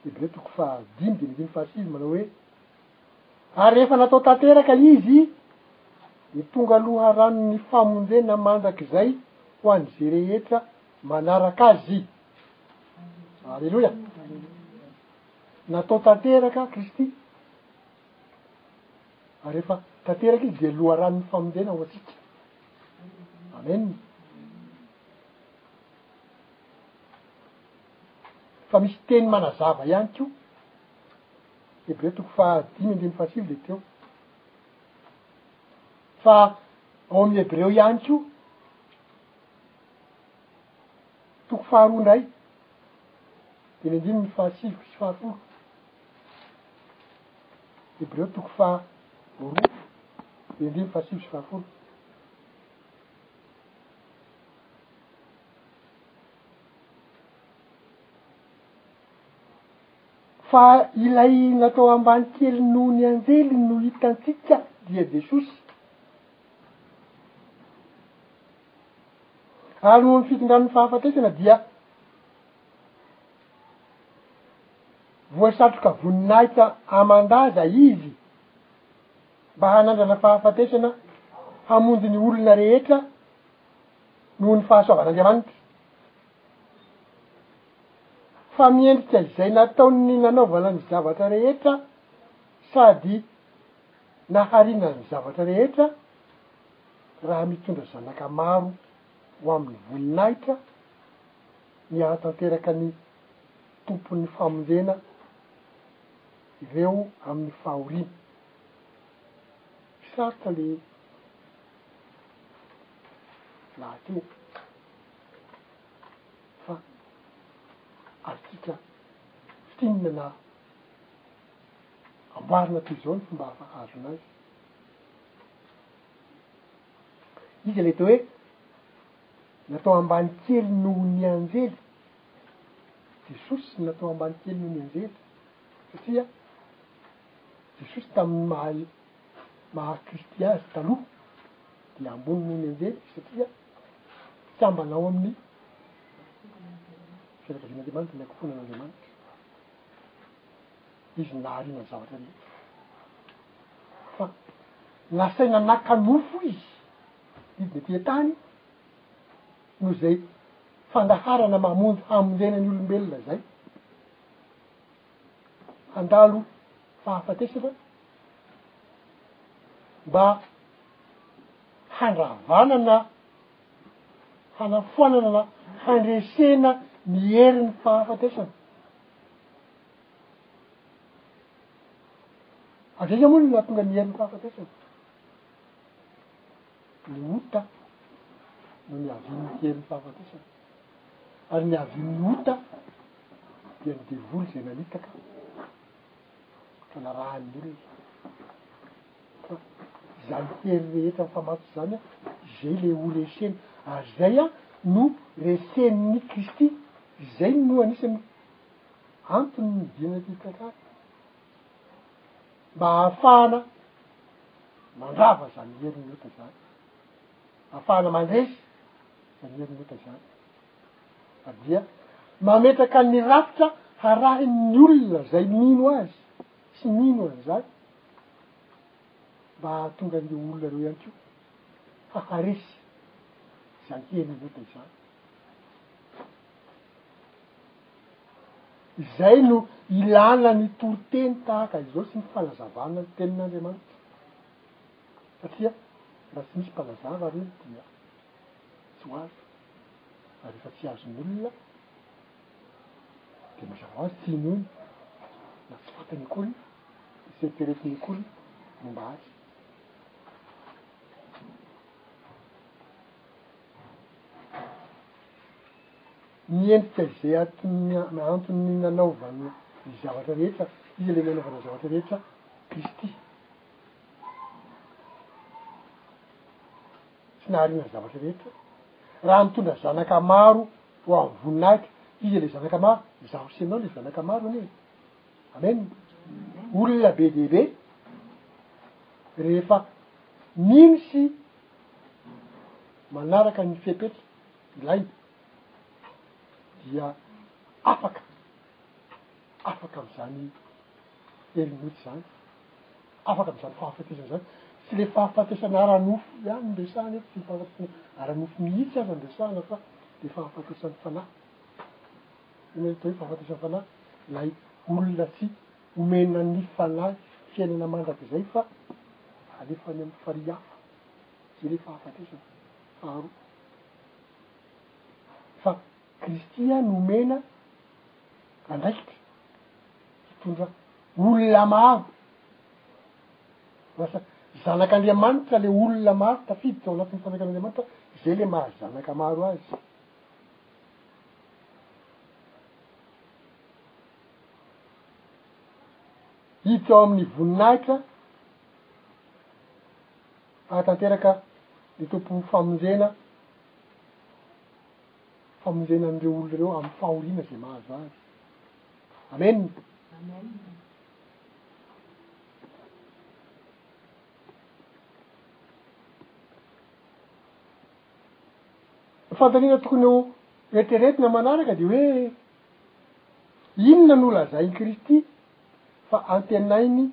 Hebreo toko faha dimy dimy ambin'ny faha sivy manao hoe ary rehefa natao tanteraka izy ny tonga loharanon'ny famonjena mandrakizay ho an'izay rehetra manaraka azy aleloia Natao tanteraka Kristy, ary rehefa tanteraka Izy dia loharanon'ny famonjena ho antsika. Amen. Fa misy teny manazava ihany koa, Hebreo toko fahadimy andininy fahasivy le teo, fa ao amin'ny Hebreo ihany koa, toko faharoa indray Teny andininy fahasivy sy fahafolo, Hebreo toko faha roa, teny andininy fahasivy sy fahafolo. Fa ilay natao ambany kely noho ny anjely no hitantsika dia Jesosy. Ary noho ny fitondran'ny fahafatesana dia voasatroka voninahitra aman-daza izy mba hanandrana fahafatesana hamonjy ny olona rehetra noho ny fahasoavan'Andriamanitra. Fa miendrika izay nataon'ny nanaovana ny zavatra rehetra sady nahariana ny zavatra rehetra, Raha mitondra zanaka maro ho amin'ny voninahitra ny hahatanteraka ny Tompon'ny famonjena ireo amin'ny fahoriana. Sarotra le lahateny fa azontsika fintinina na amboarina toy izao ny fomba afaka ahazoana azy. Iza le toe natao ambany kely noho ny anjely? Jesosy natao ambany kely noho ny anjely satria Jesosy tamin'ny maha maha Kristy azy taloha dia ambony noho ny anjely satria sambany ao amin'ny fianakavian'Andriamanitra ny akofoanan'Andriamanitra. izy nahariana ny zavatra rehetra. Fa nasaina naka nofo izy, didy ny tia tany, noho izay fandaharana mamonjy hamonjena ny olombelona izay. Handalo fahafatesana mba handravana na hanafoanana na handresena ny herin'ny fahafatesana. Andraika moa no nahatonga ny herin'ny fahafatesana? Ny ota no niavian'ny herin'ny fahafatesana, ary niavian'ny ota dia ny devoly izay nanitaka ka narahan'ny olona. Fa izany hery rehetra mifamato izany an, izay ilay ho resena, ary izay an no resen'ny Kristy, izay no anisan'ny. Antony nividianana ity tantara ity mba hahafahana mandrava izany herin'ny ota izany, hahafahana mandresy izany herin'ny ota izany fa dia mametraka ny rafitra harahin'ny olona izay mino azy sy mino an'izany mba hahatonga an'ireo olona ireo ihany koa haharesy izany herin'ny ota izany. Izay no ilàna ny toriteny tahaka izao sy ny fanazavana ny Tenin'Andriamanitra, satria raha tsy misy mpanazava ve dia tsy ho azo, ary rehefa tsy azon'ny olona dia mazava ho azy tsy inoany na tsy fantany akory na tsy eritreretiny akory momba azy. Ny endrika izay antony nanaovany ny zavatra rehetra, Izy ilay nanaovana ny zavatra rehetra, Kristy. Tsy nahariana ny zavatra rehetra. Raha mitondra zanaka maro ho amin'ny voninahitra, Iza ilay zanaka maro? Izaho sy ianao ilay zanaka maro anie e! Amen! Olona be dia be rehefa mino sy manaraka ny fepetra ilaina dia afaka afaka am'zany herinota zany afaka am'zany fahafatesana zany tsy le fahafatesana ara-nofo ihany no resahana eto tsy ny fahafatesana ara-nofo mihitsy aza no resahana fa le fahafatesan'ny fanahy tena atao hoe fahafatesan'ny fanahy lay olona tsy Omena ny Fanahy fiainana mandrakizay fa alefa any amin'ny farihy hafa izay ilay fahafatesana faharoa. Fa Kristy ihany no omena andraikitra hitondra olona maro ho lasa zanak'Andriamanitra, ilay olona maro tafiditra ao anatin'ny fanjakan'Andriamanitra, izay ilay maha zanaka maro azy. hiditra ao amin'ny voninahitra hahatanteraka ny Tompo famonjena, famonjena an'ireo olona ireo amin'ny fahoriana izay mahazo azy. Amena. Ny fanontaniana tokony ho eritreretina manaraka dia hoe Inona no lazain'i Kristy fa antenainy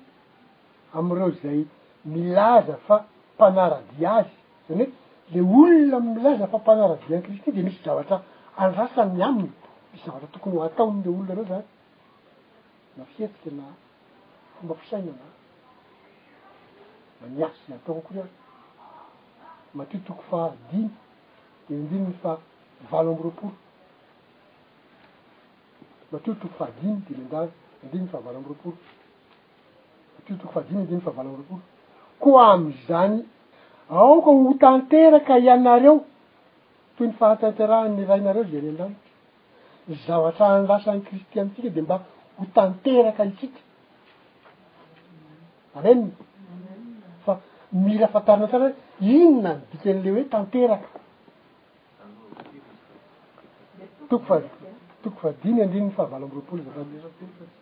amin'ireo izay milaza fa mpanara-dia Azy? Izany hoe, ilay olona milaza fa mpanara-dia an'i Kristy dia misy zavatra andrasany Aminy, misy zavatra tokony ho ataon'ireo olona ireo izany, na fihetsika na fomba fisainana, na ny asa izay atao akory aza. Matio toko fahadimy, dia ny andininy fahavalo amby roapolo. Matio toko fahadimy dirin-dany andininy fahavalo amby roapolo Matio toko fahadimy andininy fahavalo amby roapolo Koa amin'izany aoka ho tanteraka ianareo toy ny fahatanterahan'ny Rainareo izay any an-danitra. Ny zavatra andrasan'i Kristy amintsika dia mba ho tanteraka isika. Amen. Fa mila fantarina tsara hoe inona ny dikan'ilay hoe tanteraka. Toko faha toko fahadimy andininy fahavalo amby roapolo izy avy any.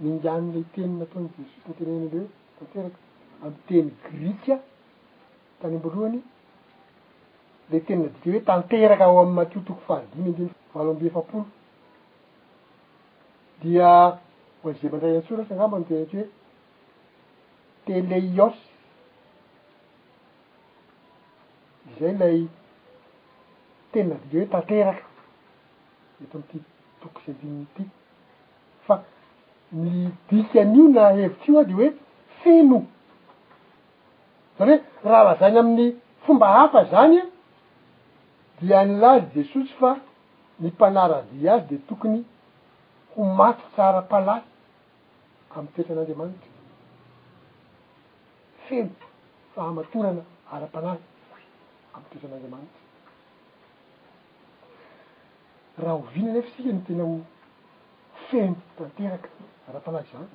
Mingano ilay teny nataon'i Jesosy nitenenany hoe tanteraka amin'ny teny grika tany am-boalohany, ilay teny nadika hoe tanteraka ao amin'ny Matio toko fahadimy andininy valo amby efapolo, dia ho an'izay mandray an-tsoratra angamba no teny aty hoe teleios. Izay ilay tena video hoe tanteraka eto amin'ity toko sy andininy ity. Fa ny dikan'io na hevitra io dia hoe feno. Izany hoe raha lazaina amin'ny fomba hafa izany dia nilaza i Jesosy fa ny mpanara-dia azy dia tokony ho matotra ara-panahy amin'ny toetran'Andriamanitra. feno fahamatorana ara-panahy amin'ny toetran'Andriamanitra. Rahoviana anefa isika no tena ho feno tanteraka ara-panahy izany?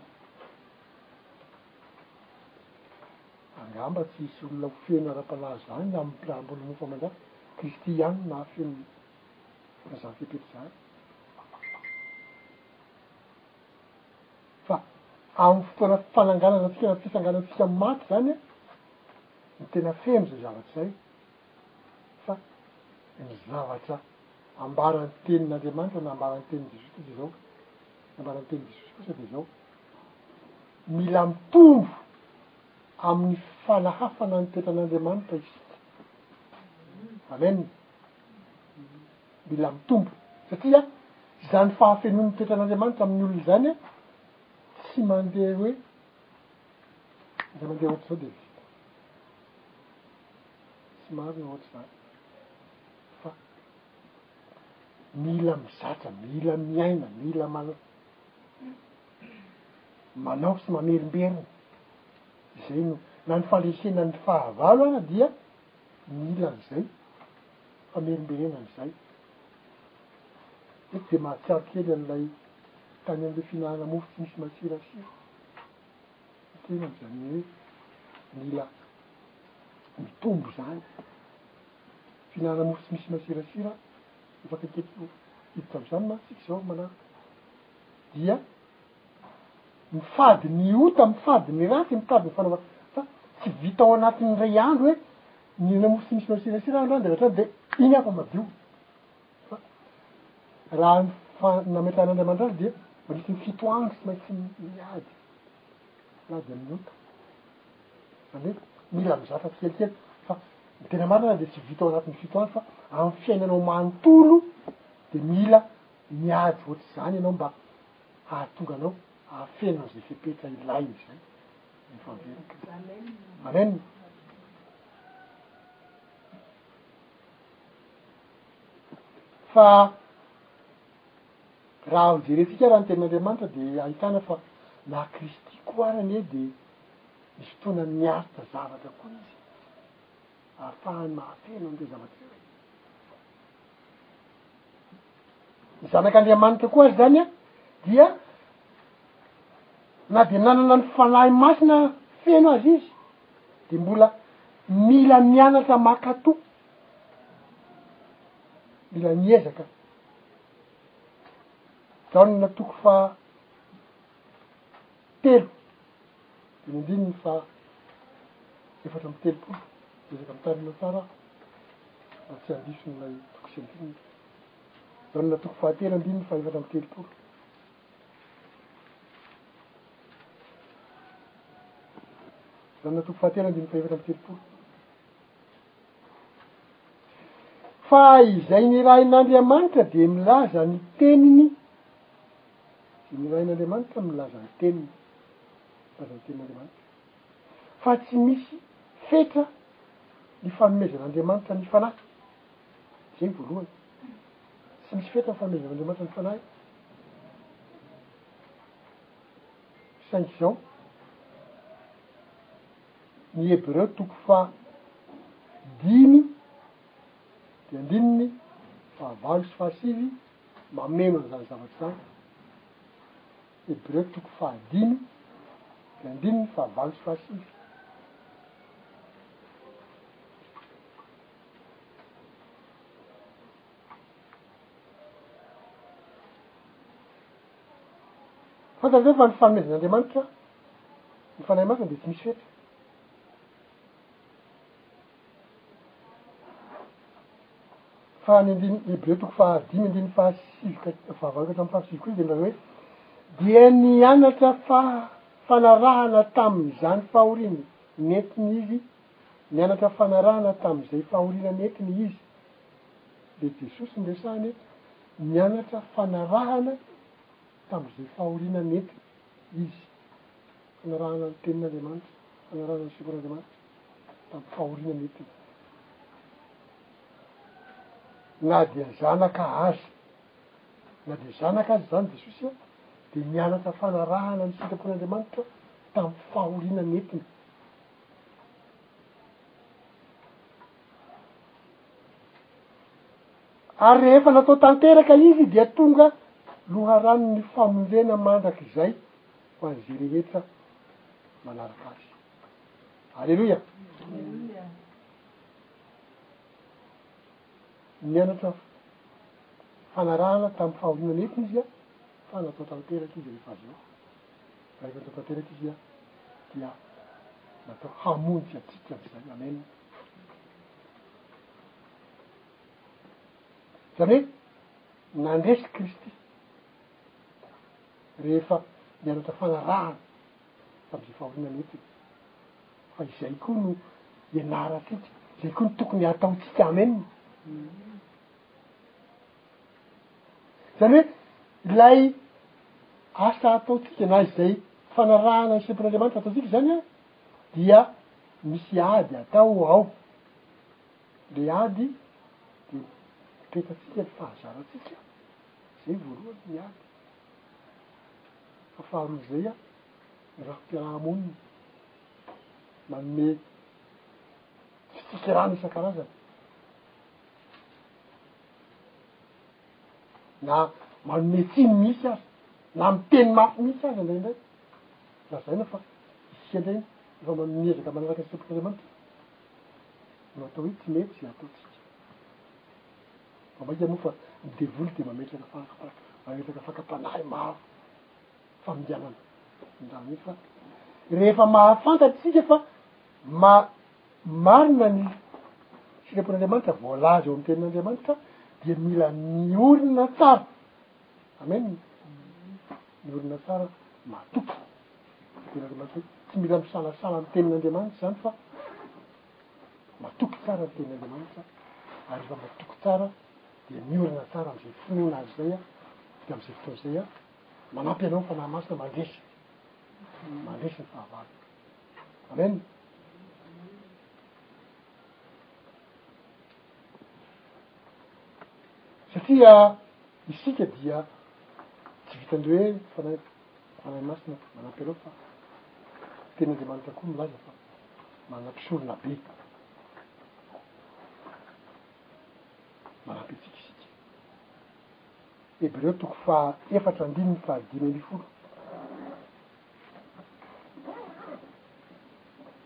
Angamba tsy hisy olona ho feno ara-panahy izany amin'ny mpiara-boly mofo aman-dra Kristy ihany no mahafeno izany fepetra izany. Fa amin'ny fotoana fananganana antsika na fisanganantsika maty izany no tena feno izay zavatra izay. Fa ny zavatra ambaran'ny Tenin'Andriamanitra na ambaran'ny Tenin'i Jesoa kosa izao, ny ambaran'ny Tenin'i Jesoa kosa dia izao, mila mitombo amin'ny fanahafana ny toetran'Andriamanitra isika. Amen. Mila mitombo, satria izany fahafenoan'ny toetran'Andriamanitra amin'ny olona izany tsy mandeha hoe izay mandeha ohatr'izao dia vita. Tsy marina ohatr'izany. Fa mila mizatra, mila miaina, mila man- manao sy mamerimberina. Izay no, na ny fandresena ny fahavalo ara dia mila an'izay. famerimberenana izay. Eto dia mahatsiaro kely an'ilay tany amin'ilay fihinanana mofo tsy misy masirasira ny tena, izany hoe mila mitombo izany. Fihinanana mofo tsy misy masirasira efa akaiky hiditra amin'izany mantsy isika izao manaraka dia. Mifady ny ota, mifady ny ratsy, mitady ny fanaovana fa tsy vita ao anatin'ny iray andro hoe mihinana mofo tsy misy masirasira aho androany dia avy hatrany dia iny aho vao madio. Fa raha ny fa- nametrahan'Andriamanitra azy dia mandritry ny fito andro tsy maintsy miady, miady amin'ny ota. Izany hoe mila mizatra tsikelikely fa ny tena marina ary dia tsy vita ao anatin'ny fito andro fa amin'ny fiainanao manontolo dia mila miady hoatr'izany ianao mba hahatonga anao hahafeno an'izay fepetra ilaina izay rehefa very i Kristy. Amen. Fa raha jerentsika raha ny tenin'Andriamanitra dia ahitana fa na Kristy koa ary anie dia misy fotoana niaritra zavatra koa izy. ahafahany mahafeno an'ireo zavatra iray. Ny zanak'Andriamanitra koa azy zany a dia na dia nanana ny fanahy masina feno azy izy de mbola mila mianatra makato mila miezaka zaona toko fa Telo, ny andininy faha efatra amby telopolo, miezaka mitarina tsara aho mba tsy handiso an'ilay toko sy andininy. Janona toko fahatelo andininy faha efatra amby telopolo. Janona toko fahatelo andininy faha efatra amby telopolo. Fa izay nirahin'Andriamanitra dia milaza ny teniny. Nirahin'Andriamanitra ny milaza ny teniny, milaza ny tenin'Andriamanitra, fa tsy misy fetra ny fanomezan'Andriamanitra ny fanahy, izay ny voalohany, tsy misy fetra ny fanomezan'Andriamanitra ny fanahy, saingy izao, ny Hebreo toko faha dimy dia andininy fahavalo sy fahasivy, Mameno an'izany zavatra izany. Hebreo toko fahadimy, ny andininy fahavalo sy fahasivy. Fantatrareo fa ny fanomezan'Andriamanitra ny Fanahy Masina dia tsy misy fetra. Fa any andininy Hebreo toko fahadimy andininy fahasivy ka fahavalo ka hatramin'ny fahasivy kosa dia milaza hoe, Dia nianatra fa-fanarahana tamin'izany fahoriana nentiny izy, nianatra fanarahana tamin'izay fahoriana nentiny izy. Dia Jesosy no resahina eto, nianatra fanarahana tamin'izay fahoriana nentiny izy. Fanarahana ny Tenin'Andriamanitra, fanarahana ny Sekolin'Andriamanitra tamin'ny fahoriana mety na dia zanaka aza. Na dia zanaka aza izany, Jesosy dia nianatra fanarahana ny sitrapon'Andriamanitra tamin'ny fahoriana nentina. Ary rehefa natao tanteraka Izy dia tonga loharanon'ny famonjena mandrakizay ho an'izay rehetra manaraka azy. Aleloia! Nianatra fanarahana tamin'ny fahoriana nentiny izy an, fa natao tanteraka izy rehefa avy eo. Rehefa natao tanteraka izy an, dia natao hamonjy antsika amin'izay. Amen. Izany hoe nandresy Kristy. rehefa nianatra fanarahana tamin'izay fahoriana nentintsika. Fa izay koa no ianarantsika, izay koa no tokony hataontsika. Amen. Izany hoe ilay asa ataontsika na izay fanarahana ny sempon'Andriamanitra ataontsika izany a, dia misy ady atao ao. Le ady dia mipetratsika ny fahazarantsika. Izay voalohany ny ady, fa faharoa izay an, ny rafi-piaraha-monina manome fitsikerana isan-karazany na manome tsiny mihitsy aza na miteny mafy mihitsy aza indraindray, lazaina fa isika indray efa miezaka manaraka ny sempotr'Andriamanitra no atao hoe tsy mety izay ataontsika. Fa mainka moa fa ny devoly dia mametraka faka, mametraka fakam-panahy maro faminganana. Indrindra mihitsy fa rehefa mahafantatsika fa ma marina ny sitrapon'Andriamanitra voalaza eo amin'ny tenin'Andriamanitra dia mila miorina tsara. Amen. Miorina tsara matoky. Tenin'Andriamanitra. Tsy mila misalasala ny tenin'Andriamanitra izany fa matoky tsara ny tenin'Andriamanitra, ary rehefa matoky tsara dia miorina tsara amin'izay finoana azy izay aho, dia amin'izay fotoana izay aho, manampy anao ny Fanahy Masina mandresy, mandresy ny fahavalony. Amen. Satria isika dia tsy vitan'ny hoe fanahy. Fanahy Masina manampy anao fa ny tenin'Andriamanitra koa milaza fa manampy sorona be. Manampy antsika isika. Hebreo toko faha efatra andininy faha dimy ambin'ny folo.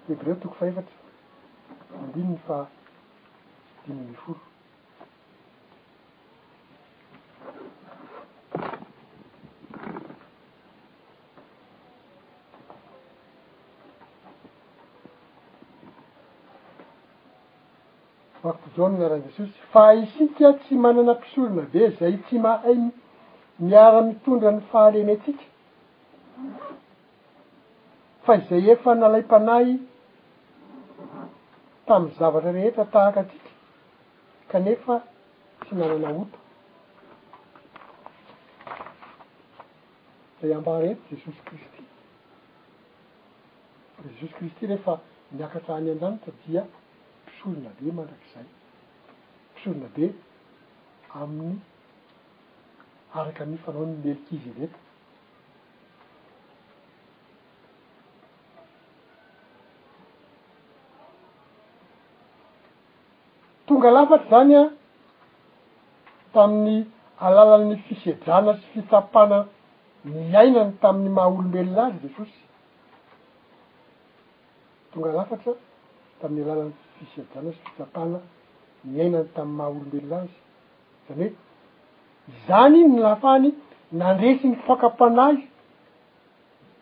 Hebreo toko faha efatra andininy faha dimy ambin'ny folo. Jaona Ranjesosy fa isika tsy manana mpisorona be zay tsy mahay miara mitondra ny fahalemetsika fa izay efa nalay-panahy tamin'ny zavatra rehetra tahaka atsika kanefa tsy nanana ota. Dia ambara eto Jesosy Kristy. Dia Jesosy Kristy rehefa niakatra any an-danitra dia mpisorona be mandrakizay. Mpisorona be amin'ny araka ny fanaon'i Melkizedeka. Tonga lafatra izany tamin'ny alalan'ny fisedrana sy fitsapana niainany tamin'ny maha olombelona azy Jesosy. Tonga lafatra tamin'ny alalan'ny fisedrana sy fitsapana niainany tamin'ny maha olombelona azy. Izany hoe, izany no nahafahany nandresy ny fakam-panahy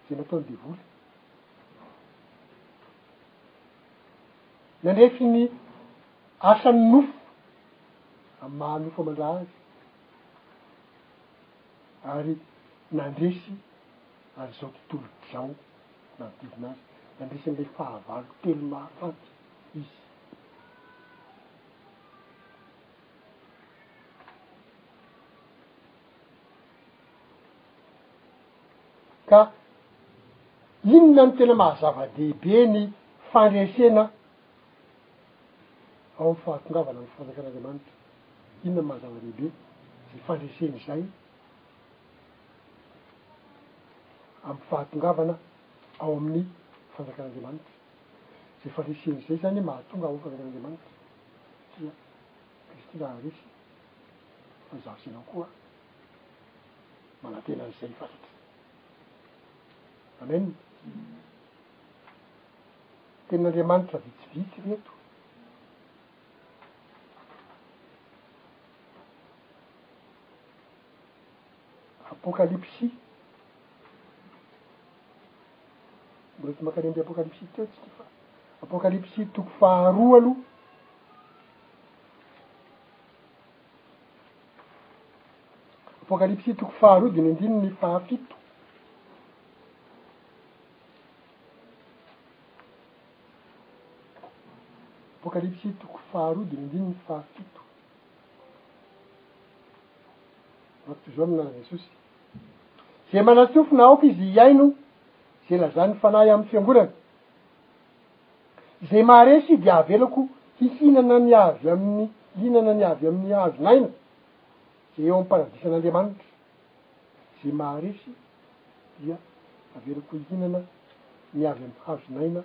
izay nataon'ny devoly. nandrefy ny asan'ny nofo amin'ny maha nofo aman-dra azy ary nandresy an'izao tontolo izao manodidina azy, nandresy an'ilay fahavalo telo mahafaty izy. Ka inona no tena maha zava-dehibe ny fandresena ao amin'ny fahatongavana amin'ny fanjakan'Andriamanitra? Inona no maha zava-dehibe izay fandresena izay amin'ny fahatongavana ao amin'ny fanjakan'Andriamanitra? Izay fandresena izay izany hoe mahatonga ao amin'ny fanjakan'Andriamanitra satria Kristy raha resy fa izaho sy ianao koa. manantena an'izay varatra. Amen. Tenin'Andriamanitra vitsivitsy ireto. Apokalipsy. Mbola tsy makany amby apokalipsy teo tsika fa apokalipsy toko faharoa aloha. Apokalypsy toko faharoa diny andininy fahafito. Apokalypsy toko faharoa diny andininy fahafito. Raha toy izao amin'anaran'i Jesosy. Izay manatsofoka na aoka izy hihaino izay lazan'ny Fanahy amin'ny fiangonana. Izay maharesy dia avelako hihinana ny avy amin'ny hihinana ny avy amin'ny hazon'aina izay eo amin'ny paradisan'Andriamanitra. Izay maharesy dia avelako hihinana ny avy amin'ny hazon'aina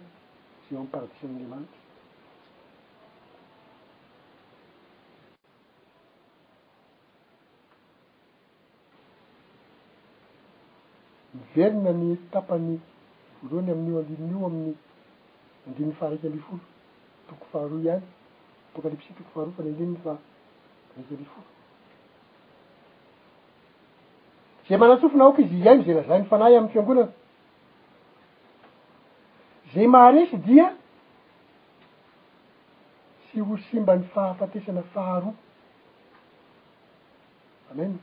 izay eo amin'ny paradisan'Andriamanitra. Miverina ny tapany voalohany amin'io andininy io amin'ny andininy faha-iraika ambin'ny folo toko faharoa ihany, Apokalypsy toko faharoa fa ny andininy faha-iraika ambin'ny folo. Izay manatsofina aoka izy hihaino izay lazain'ny Fanahy amin'ny fiangonana. Izay maharesy dia tsy ho simban'ny fahafatesana faharoa. Amen.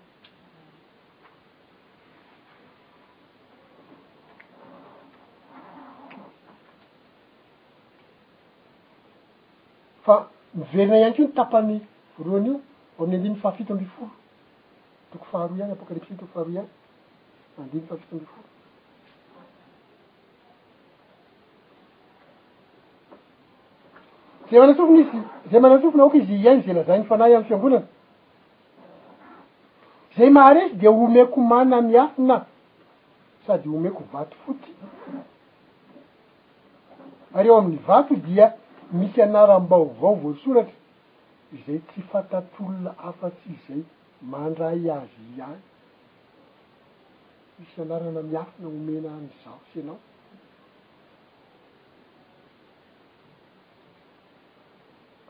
Fa miverina ihany koa ny tapany voalohany io ao amin'ny andininy fahafito ambin'ny folo. Toko faharoa ihany, apokalypsy toko faharoa ihany. Andininy fahafito ambin'ny folo. Zay manantsofina izy, zay manantsofina aoka izy hihaino izay lazain'ny Fanahy amin'ny fiangonana. Zay maharesy dia omeko mana miafina sady omeko vato fotsy. Ary eo amin'ny vato dia misy anaram-baovao voasoratra izay tsy fantatr'olona afa-tsy izay mandray azy ihany. Misy anarana miafina omena an'izaho sy ianao.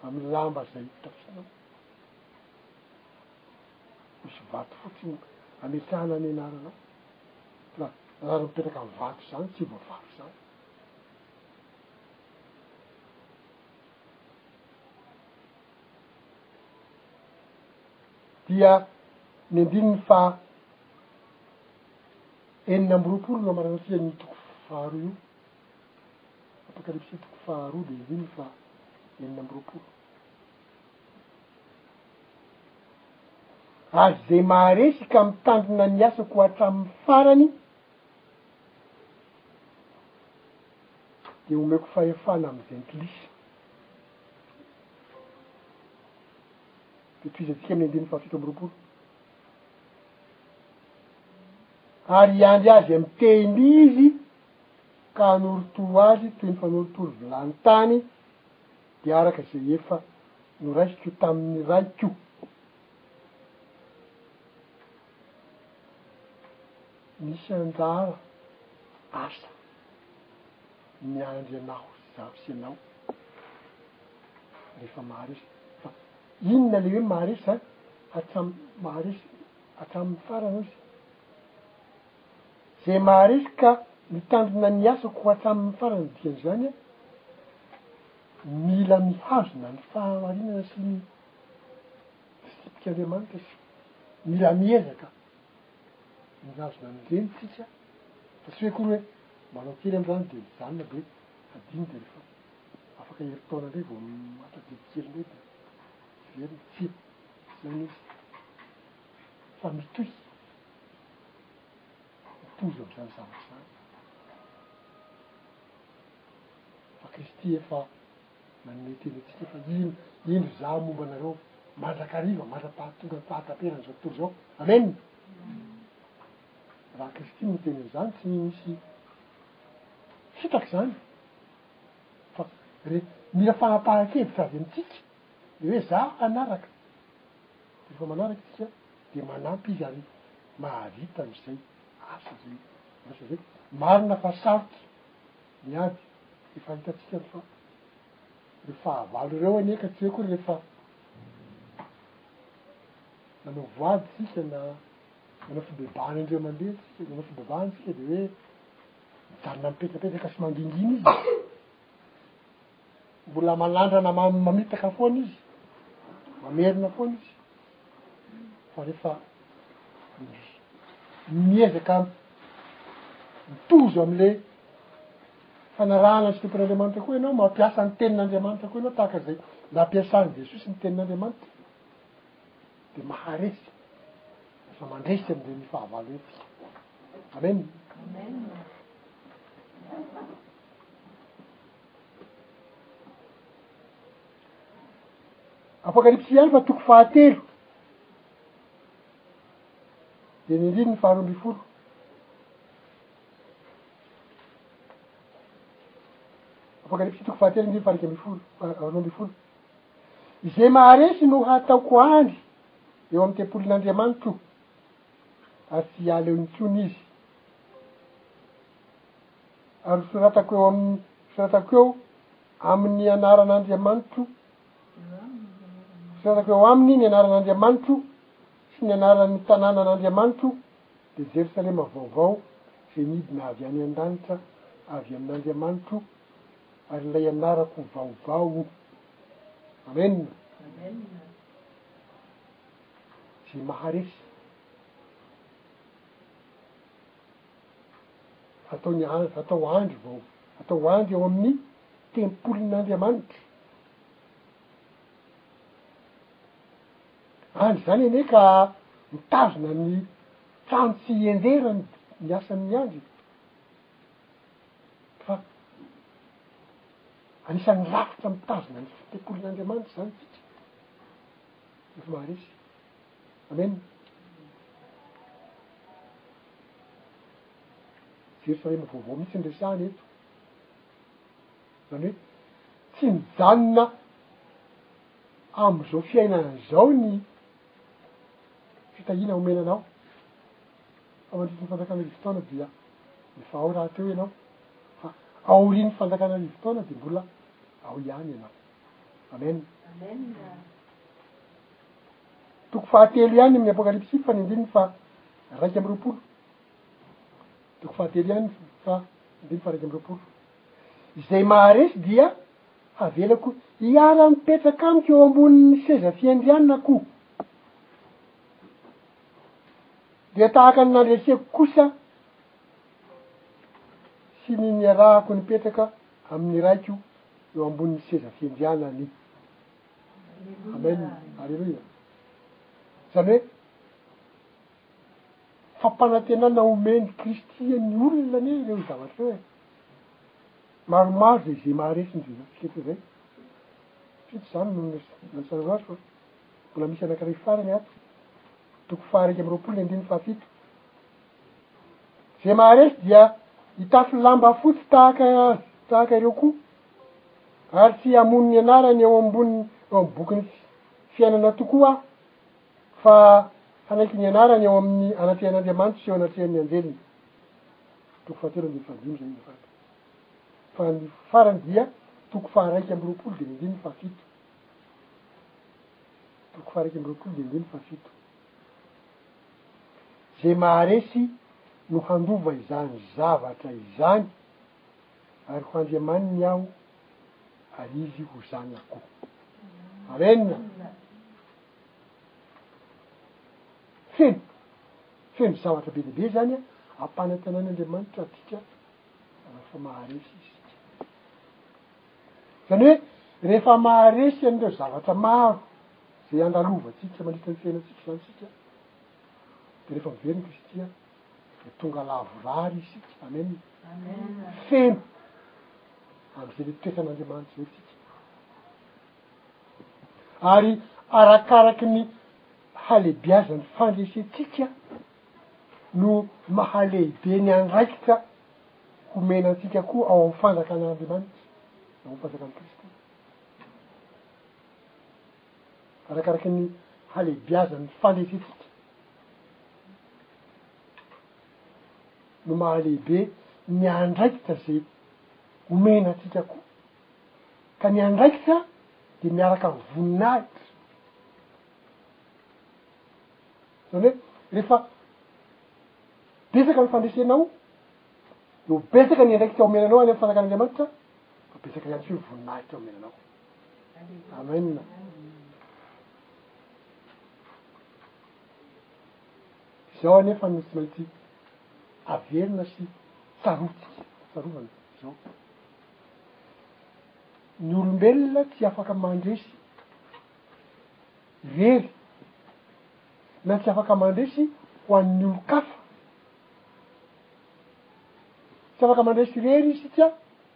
Amin'ny lamba izay takianao. Misy vato fotsiny ametrahana ny anaranao fa raha mipetraka amin'ny vato izany tsy voavaha izany. Dia ny andininy fa enina amby roapolo no amaranantsika ny toko faharoa io. Apokalypsy toko faharoa dia andininy fa enina amby roapolo. Ary zay maharesy ka mitandrina ny asako hatramin'ny farany dia omeko fahefana amin'ny jentilisa. Fitohizantsika amin'ny andininy fahafito amby roapolo. Ary hiandry azy amin'ny tehiny izy ka hanorotoa azy toy ny fanorotoro vilany tany, dia araka izay efa noraisiko tamin'ny raiko, misy anjara asa miandry anao ry zaho sy ianao rehefa maharesy, fa inona ilay hoe maharesy izany? hatramin'ny maharesy hatramin'ny farany hozy. izay maharesy ka mitandrina ny asako hatramin'ny farany dia izany aho, mila mihazona ny fahamarinana sy ny fitsipik'Andriamanitra sy mila miezaka mihazona an'ireny isika fa tsy hoe akory hoe manao kely amin'izany dia mijanona dia hadino dia rehefa afaka herintaona indray vao mahatadidy kely indray dia miverina, tsia, tsy izany izy fa mitohy. Tojo an'izany zavatra izany fa Kristy efa nanome teny antsika fa indro, indro Izaho momba anareo mandrakariva, mandra-pahatongan'ny fahataperan'izao tontolo izao. Amen! Raha Kristy no miteny an'izany, tsy misy fitaka izany fa re, mila fanapahan-kevitra avy amintsika ny hoe izaho hanaraka. Rehefa manaraka isika dia manampy izy ary mahavita izay asa izay. Asa izay. Marina fa sarotra ny ady. Efa hitantsika ny fa ireo fahavalo ireo anie ka tsy eo akory rehefa nanao voady isika na nanao fibebahana indray mandeha isika, nanao fibebahana isika dia hoe mijanona mipetrapetraka sy mangingina izy. Mbola manandrana mamitaka foana izy, mamerina foana izy, fa rehefa miezaka mitozo amle fanarahana ny tompon'Andriamanitra koa ianao, mampiasa ny tenin'Andriamanitra koa ianao tahaka zay nampiasan'i Jesosy ny tenin'Andriamanitra, de maharesy fa mandresy am'reny fahavalo reny tsika. Amen. Apokalypsy hafa toko fahatelo dia ny andininy faharoa ambin'ny folo. Apokalypsy toko fahatelo andininy faharaiky ambin'ny folo, faharoa ambin'ny folo. Izay maharesy no hataoko andry eo amin'ny tempolin'Andriamanitro ary tsy hiala eo intsony izy. Ary ho soratako eo amin'ny soratako eo amin'ny anaran'Andriamanitro, ho soratako eo aminy ny anaran'Andriamanitro sy ny anaran'ny tanànan'Andriamanitro, dia Jerosalema vaovao izay nidina avy any an-danitra avy amin'Andriamanitro, ary ilay anarako vaovao. Amena. Izay maharesy. ataony atao andry vao atao andry ao amin'ny tempolin'Andriamanitra. Andry izany anie ka mitazona ny trano tsy hienjera ny ny asan'ny andry e. Fa anisan'ny rafitra mitazona ny tempolin'Andriamanitra izany isika. Efa maharesy. Amen. Jerosalema vaovao mihitsy ny resahana eto. Zany hoe tsy mijanona am'izao fiainana zao ny fitahiana omena anao fa mandritry ny fanjakana arivo taona dia efa ao raha teo ianao fa aorian'ny fanjakana arivo taona de mbola ao ihany ianao amen Toko fahatelo ihany amin'ny Apokalypsy fa ny andininy faha raika amby roapolo. Toko fahatelo ihany fa andininy faha raika amby roapolo. Izay maharesy dia havelako hiara-mipetraka amiko eo ambonin'ny seza fiandrianako. Dia tahaka ny nandreseko kosa sy ny niarahako nipetraka amin'ny Raiko eo ambonin'ny seza fiandrianany. Amen Aleloia Zany hoe fampanantenana omen'i Kristy an'ny olona anie ireo zavatra ireo e! Maromaro zay ze maharesy ny jezatsika eto zay satria tsy zany no nanasanao azy fa mbola misy anankiray farany ato toko faharaika amby roapolo ny andininy fahafito ze maharesy dia hitafy lamba fotsy tahaka azy tahaka ireo koa Ary tsy hamono ny anarany eo ambony eo amin'ny bokin'ny fiainana tokoa aho, fa hanaiky ny anarany eo amin'ny anatrehan'Andriamanitra sy eo anatrehan'ny anjeliny. Toko fahatelo ambin'ny faha dimy izay no farany. Fa ny farany dia toko faha iraika amby roapolo dimy ambin'ny faha fito. Toko faha iraika amby roapolo dimy ambin'ny faha fito. Izay maharesy no handova izany zavatra izany. Ary ho Andriamaniny aho, ary izy ho zanako. Amen! Feno, feno zavatra be dia be izany an, ampanantenan'Andriamanitra antsika rehefa maharesy isika. Izany hoe rehefa maharesy an'ireo zavatra maro izay andalovantsika mandritra ny fiainantsika izany isika, dia rehefa miverina i Kristy an, dia tonga lavorary isika. Amen. Feno amin'izay mety toetran'Andriamanitra izay isika. Ary arakaraky ny halebiazan'ny fandresentsika no mahalehibe ny andraikitra homena antsika koa ao amin'ny fanjakan'Andriamanitra, ao amin'ny fanjakan'i Kristy. arakaraky ny halehibiazan'ny fandefiantsika no mahalehibe ny andraikitra ze omena antsika koa ka ny andraikitra de miaraka am voninahitra zany hoe refa betsaka ny fandresenao no betsaka ny andraikitra omenanao any am fanakan'Andriamanitra fa betsaka ihany koa ny voninahitra omenanao. Amen. Izao anefa no tsy maintsy averina sy tsaroantsika, tsarovana izao. Ny olombelona tsy afaka mandresy irery na tsy afaka mandresy ho an'ny olon-kafa. Tsy afaka mandresy irery isika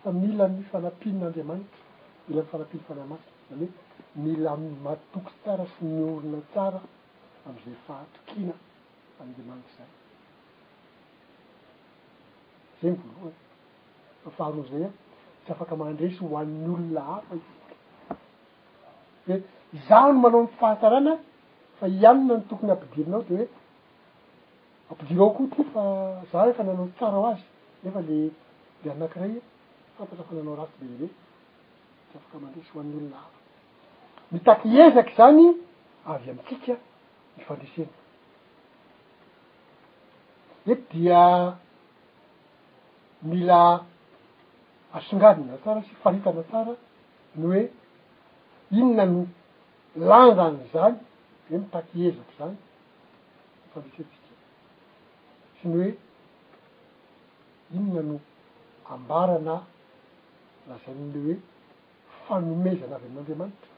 fa mila ny fanampian' Andriamanitra, mila ny fanampian'ny Fanahy Masina, zany hoe mila matoky tsara sy miorina tsara amin'izay fahatokiana Andriamanitra izay. Zay ny voalohany. Fa faharoa zay a, tsy afaka mandresy ho an'ny olona hafa isika, hoe izaho no manao ny fahatsarana fa i anona no tokony ampidirinao de hoe, Ampidirao ao koa ity fa za efa nanao tsara ho azy nefa le le anankiray fantatra fa nanao ratsy be be tsy afaka mandresy ho an'ny olona hafa. Mitaky ezaka izany avy amintsika ny fandresena. Eto dia mila asongadina tsara sy faritana tsara ny hoe inona no lanjan'izany hoe mitaky ezaka izany fandresentsika sy ny hoe inona no ambara na lazain'ilay hoe fanomezana avy amin'Andriamanitra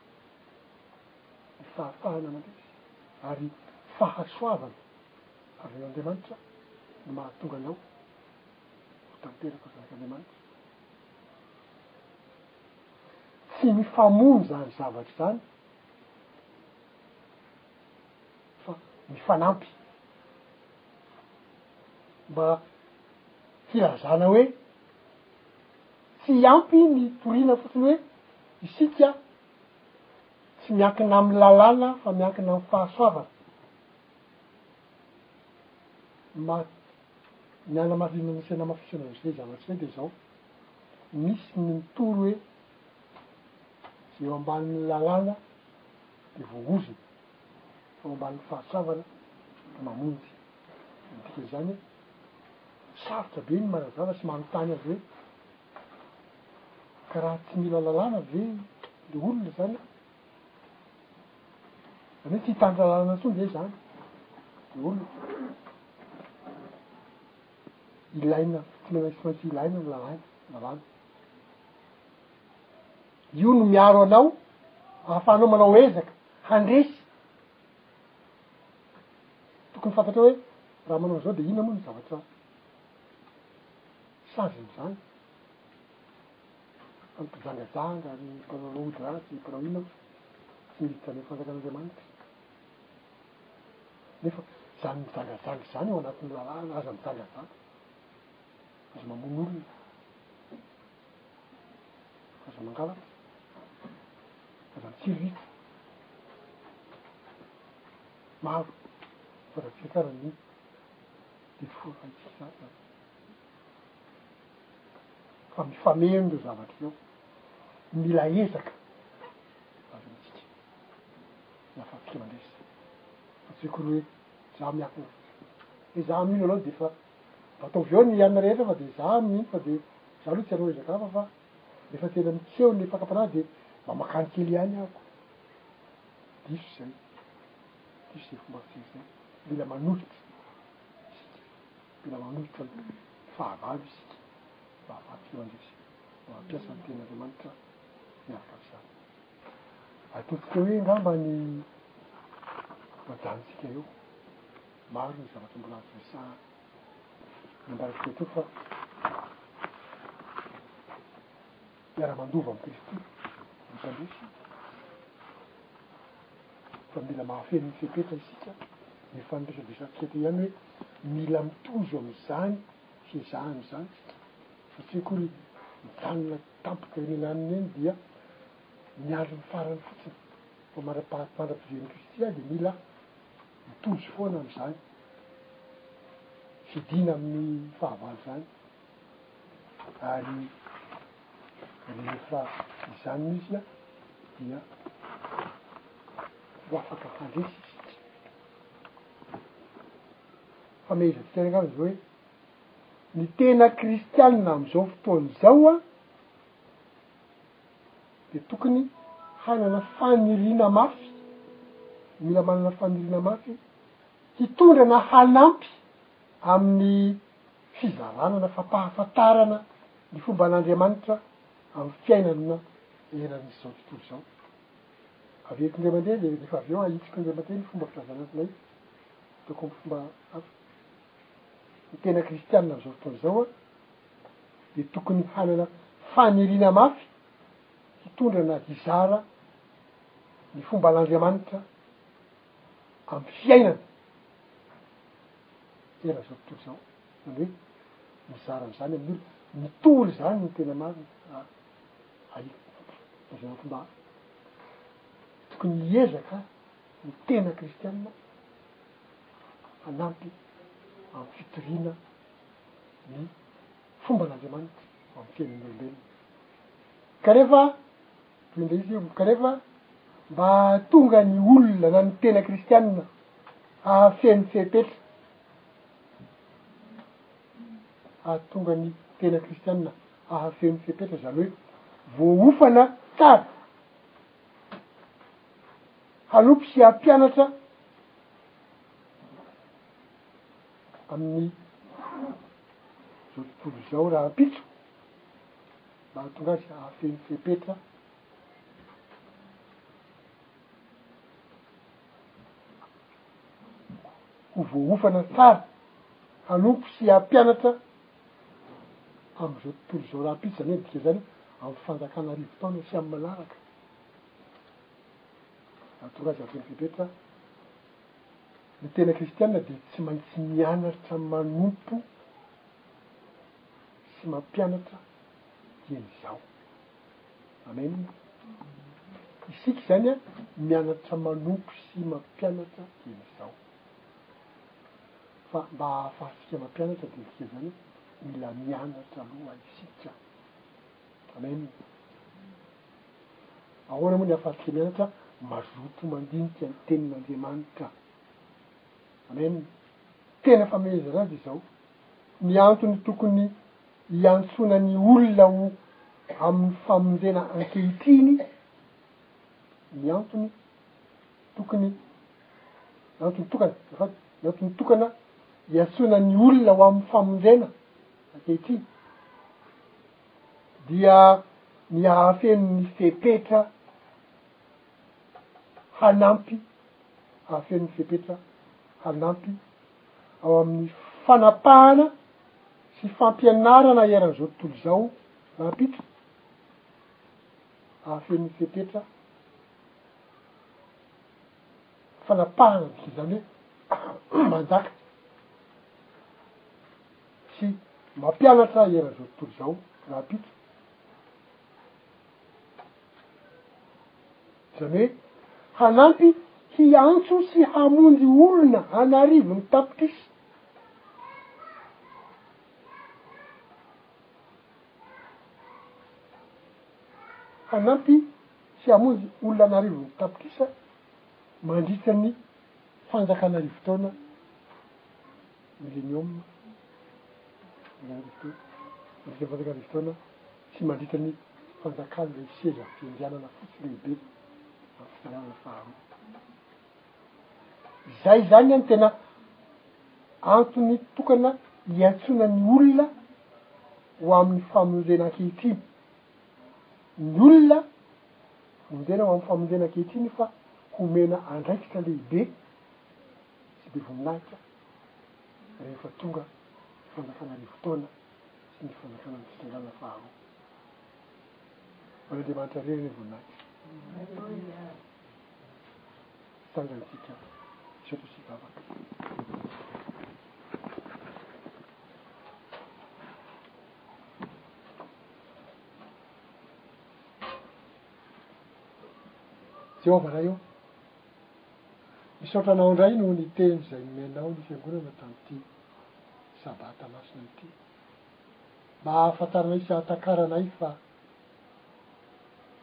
ny fahafahana mandresy ary fahasoavana avy amin'Andriamanitra no mahatonga anao ho tanteraka ho zanak'Andriamanitra. Tsy mifamono izany zavatra izany. fa mifanampy mba hilazana hoe tsy ampy ny toriana fotsiny hoe isika tsy miankina amin'ny lalàna fa miankina amin'ny fahasoavana. Ma- ny anamarina nisy anamafisana an'izay zavatra izay dia izao, misy ny mitory hoe izay eo ambanin'ny lalàna dia voaozona. Momba ny fahasoavana mamonjy. Midika izany hoe sarotra be ny manazava sy manontany azy hoe, ka raha tsy mila lalàna ve ilay olona izany an? Izany hoe tsy hitandro lalàna intsony ve izany ilay olona? Ilaina, tsy maintsy ilaina ny lalàna. Io no miaro anao ahafahanao manao ezaka handresy. Tokony fantatrao hoe raha manao an'izao dia inona moa ny zavatra sazin'izany. Fa ny mpijangajanga, ny mpanao ody ratsy, ny mpanao inona tsy miditra any am'fanjakan'Andriamanitra. Nefa izany mijangajanga izany ao anatin'ny lalàna aza mijangajanga, aza mamono olona. Aza mangalatra, aza mitsiriritra. Maro fa raha tsy fiakarana ny nify dia tsy ho raintsika izany izany. Fa mifameno ireo zavatra ireo. Mila ezaka avy amintsika ny ahafahantsika mandresy izany. Fa tsy hoe koroa hoe za miafina fotsiny. Hoe za mino anao dia efa. Ataovy eo ny hianina rehetra fa dia za mino fa dia za aloha tsy hanao ezaka hafa fa rehefa tena miseho ny fakam-panahy dia mba makany kely ihany ahako. Diso zay. Diso zay fomba fijery zay. Mila manolotra isika. Mila manolotra ny fahavalo isika mba hahafahantsika mandresy mba hampiasa ny tenin'Andriamanitra miaraka amin'izany. Ataontsika hoe ngamba ny majanontsika eo. Maro ny zavatra mbola azo resahana. Nambara tokoa koa fa mpiara-mandova amin'i Kristy ny mpandresy, fa mila mahafeno ny fepetra isika. Ny faniresadresantsika ity ihany hoe mila mitozo amin'izany fiezahana izany isika, fa tsy hoe akory mijanona tampoka eny ananiny eny dia miandry ny farany fotsiny, fa mandra-paha-mandra-piveren'i Kristy ahy dia mila. Ny tojo foana amin'izany fidiana amin'ny fahavalo izany ary rehefa izany mihitsy dia ho afaka handresy isika. Fa mila dikaina angamba izao hoe ny tena kristianina amin'izao fotoana izao an! dia tokony hanana faniriana mafy, mila manana faniriana mafy hitondra na hanampy amin'ny fizarana na fampahafantarana ny fomban'Andriamanitra amin'ny fiainana eran'izao tontolo izao. Averiko indray mandeha dia rehefa avy eo ahitsiko indray mandeha ny fomba filazana azy ilay ataoko amin'ny fomba hafa. Ny tena kristianina amin'izao fotoana izao an! dia tokony hanana faniriana mafy hitondra na hizara ny fomban'Andriamanitra amin'ny fiainana eran'izao tontolo izao, izany hoe mizara an'izany amin'ny olona, mitory izany ny tena marina raha alika ny Tompo. Lazaina amin'ny fomba hafa, tokony hiezaka ny tena kristiana hanampy amin'ny fitoriana. ny fomban'Andriamanitra amin'ny fiainan'ny olombelona. Ka rehefa, toy indray izy io, ka rehefa mba hahatonga ny olona na ny tena kristianina hahafehy ny fepetra, hahatonga ny tena kristianina hahafehy ny fepetra, izany hoe voaofana tsara, hanompo sy hampianatra, amin'ny izao tontolo izao rahampitso mba hahatonga azy hahafeno fepetra ho voaofana tsara, hanompo sy hampianatra amin'izao tontolo izao rahampitso, izany hoe midika izany amin'ny fanjakana arivo taona sy amin'ny manaraka, hahatonga azy hahafeno fepetra. Ny tena kristiana dia tsy maintsy mianatra manompo sy mampianatra dieny izaho. Amen. Isika izany an, mianatra manompo sy mampianatra dieny izaho. Fa mba hahafahantsika mampianatra dientsika izany an, mila mianatra aloha isika. Amen. Ahoana moa ny hafatr'izay mianatra mazoto mandinika ny Tenin'Andriamanitra? Amen! Tena famehezana azy izao ny antony tokony hiantsoana ny olona ho amin'ny famonjena ankehitriny, ny antony tokony, antony tokana, azafady, ny antony tokana hiantsoana ny olona ho amin'ny famonjena ankehitriny. dia ny hahafeno ny fepetra hanampy, hahafeno ny fepetra hanampy ao amin'ny fanapahana sy fampianarana eran'izao tontolo izao rahampitso, hahafeno ny fepetra fanapahana, izany hoe manjaka. Tsy mampianatra eran' izao tontolo izao rahampitso. Izany hoe hanampy hiantso sy hamonjy olona an'arivony tapitrisa. Hanampy sy hamonjy olona an'arivony tapitrisa mandritra ny fanjakana arivo taona. Mileniôma, na Aristo, mandritra ny fanjakan'i Aristoana sy mandritra ny fanjakan'ilay seza fiandrianana fotsy lehibe amin'ny fitondrana faharoa. Izay izany no tena antony tokana iantsoana ny olona ho amin'ny famonjena ankehitriny. Ny olona vonjena ho amin'ny famonjena ankehitriny fa homena andraikitra lehibe. Tsy dia voninahitra rehefa tonga ny fanjakana arivo taona sy ny fanjakana ny fitondrana faharoa. Ho an'Andriamanitra irery ny voninahitra. Tsangantsika izotra sy hivavaka. Jehovah Ray ô! Misaotra anao indray noho ny teny izay nomenao ny Fiangonana tamin'ity Sabata masina ity, mba hahafantaranay sy hahatakaranay fa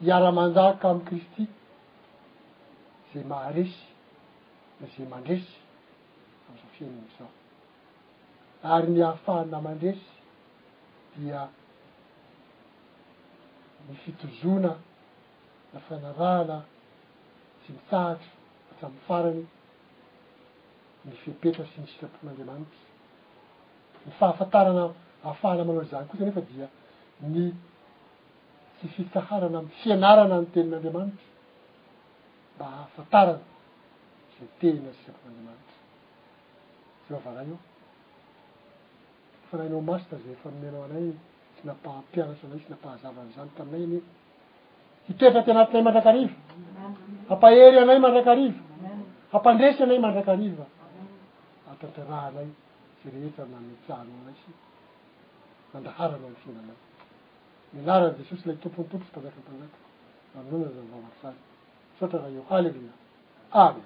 hiara-manjaka amin'i Kristy izay maharesy na izay mandresy amin'izao fiainana izao. Ary ny ahafahana mandresy dia ny fitozoana nafanarahana sy nitsahatra hatramin'ny farany ny fepetra sy ny sitrapon'Andriamanitra. Ny fahafantarana ahafahana manao izany kosa anefa dia ny tsy fitsaharana amin'ny fianarana ny Tenin'Andriamanitra mba hahafantarana izay tena sitrapon'Andriamanitra. Jehovah Ray ô, Fanahinao Masina izay efa nomenao anay sy nampahampianatra anay sy nampahazava an'izany taminay anie. Hitoetra aty anatinay mandrakariva. Hampahery anay mandrakariva. Hampandresy anay mandrakariva. Atanterahanay sy rehetra namitsahanao anay sy nandaharanao ny fiainanay. Ny anaran'i Jesosy ilay Tompon'ny Tompo sy Mpanjakan'ny Mpanjaka. Manonona izany vavaka izany. Misaotra Ray ô. Haleloia. Amen.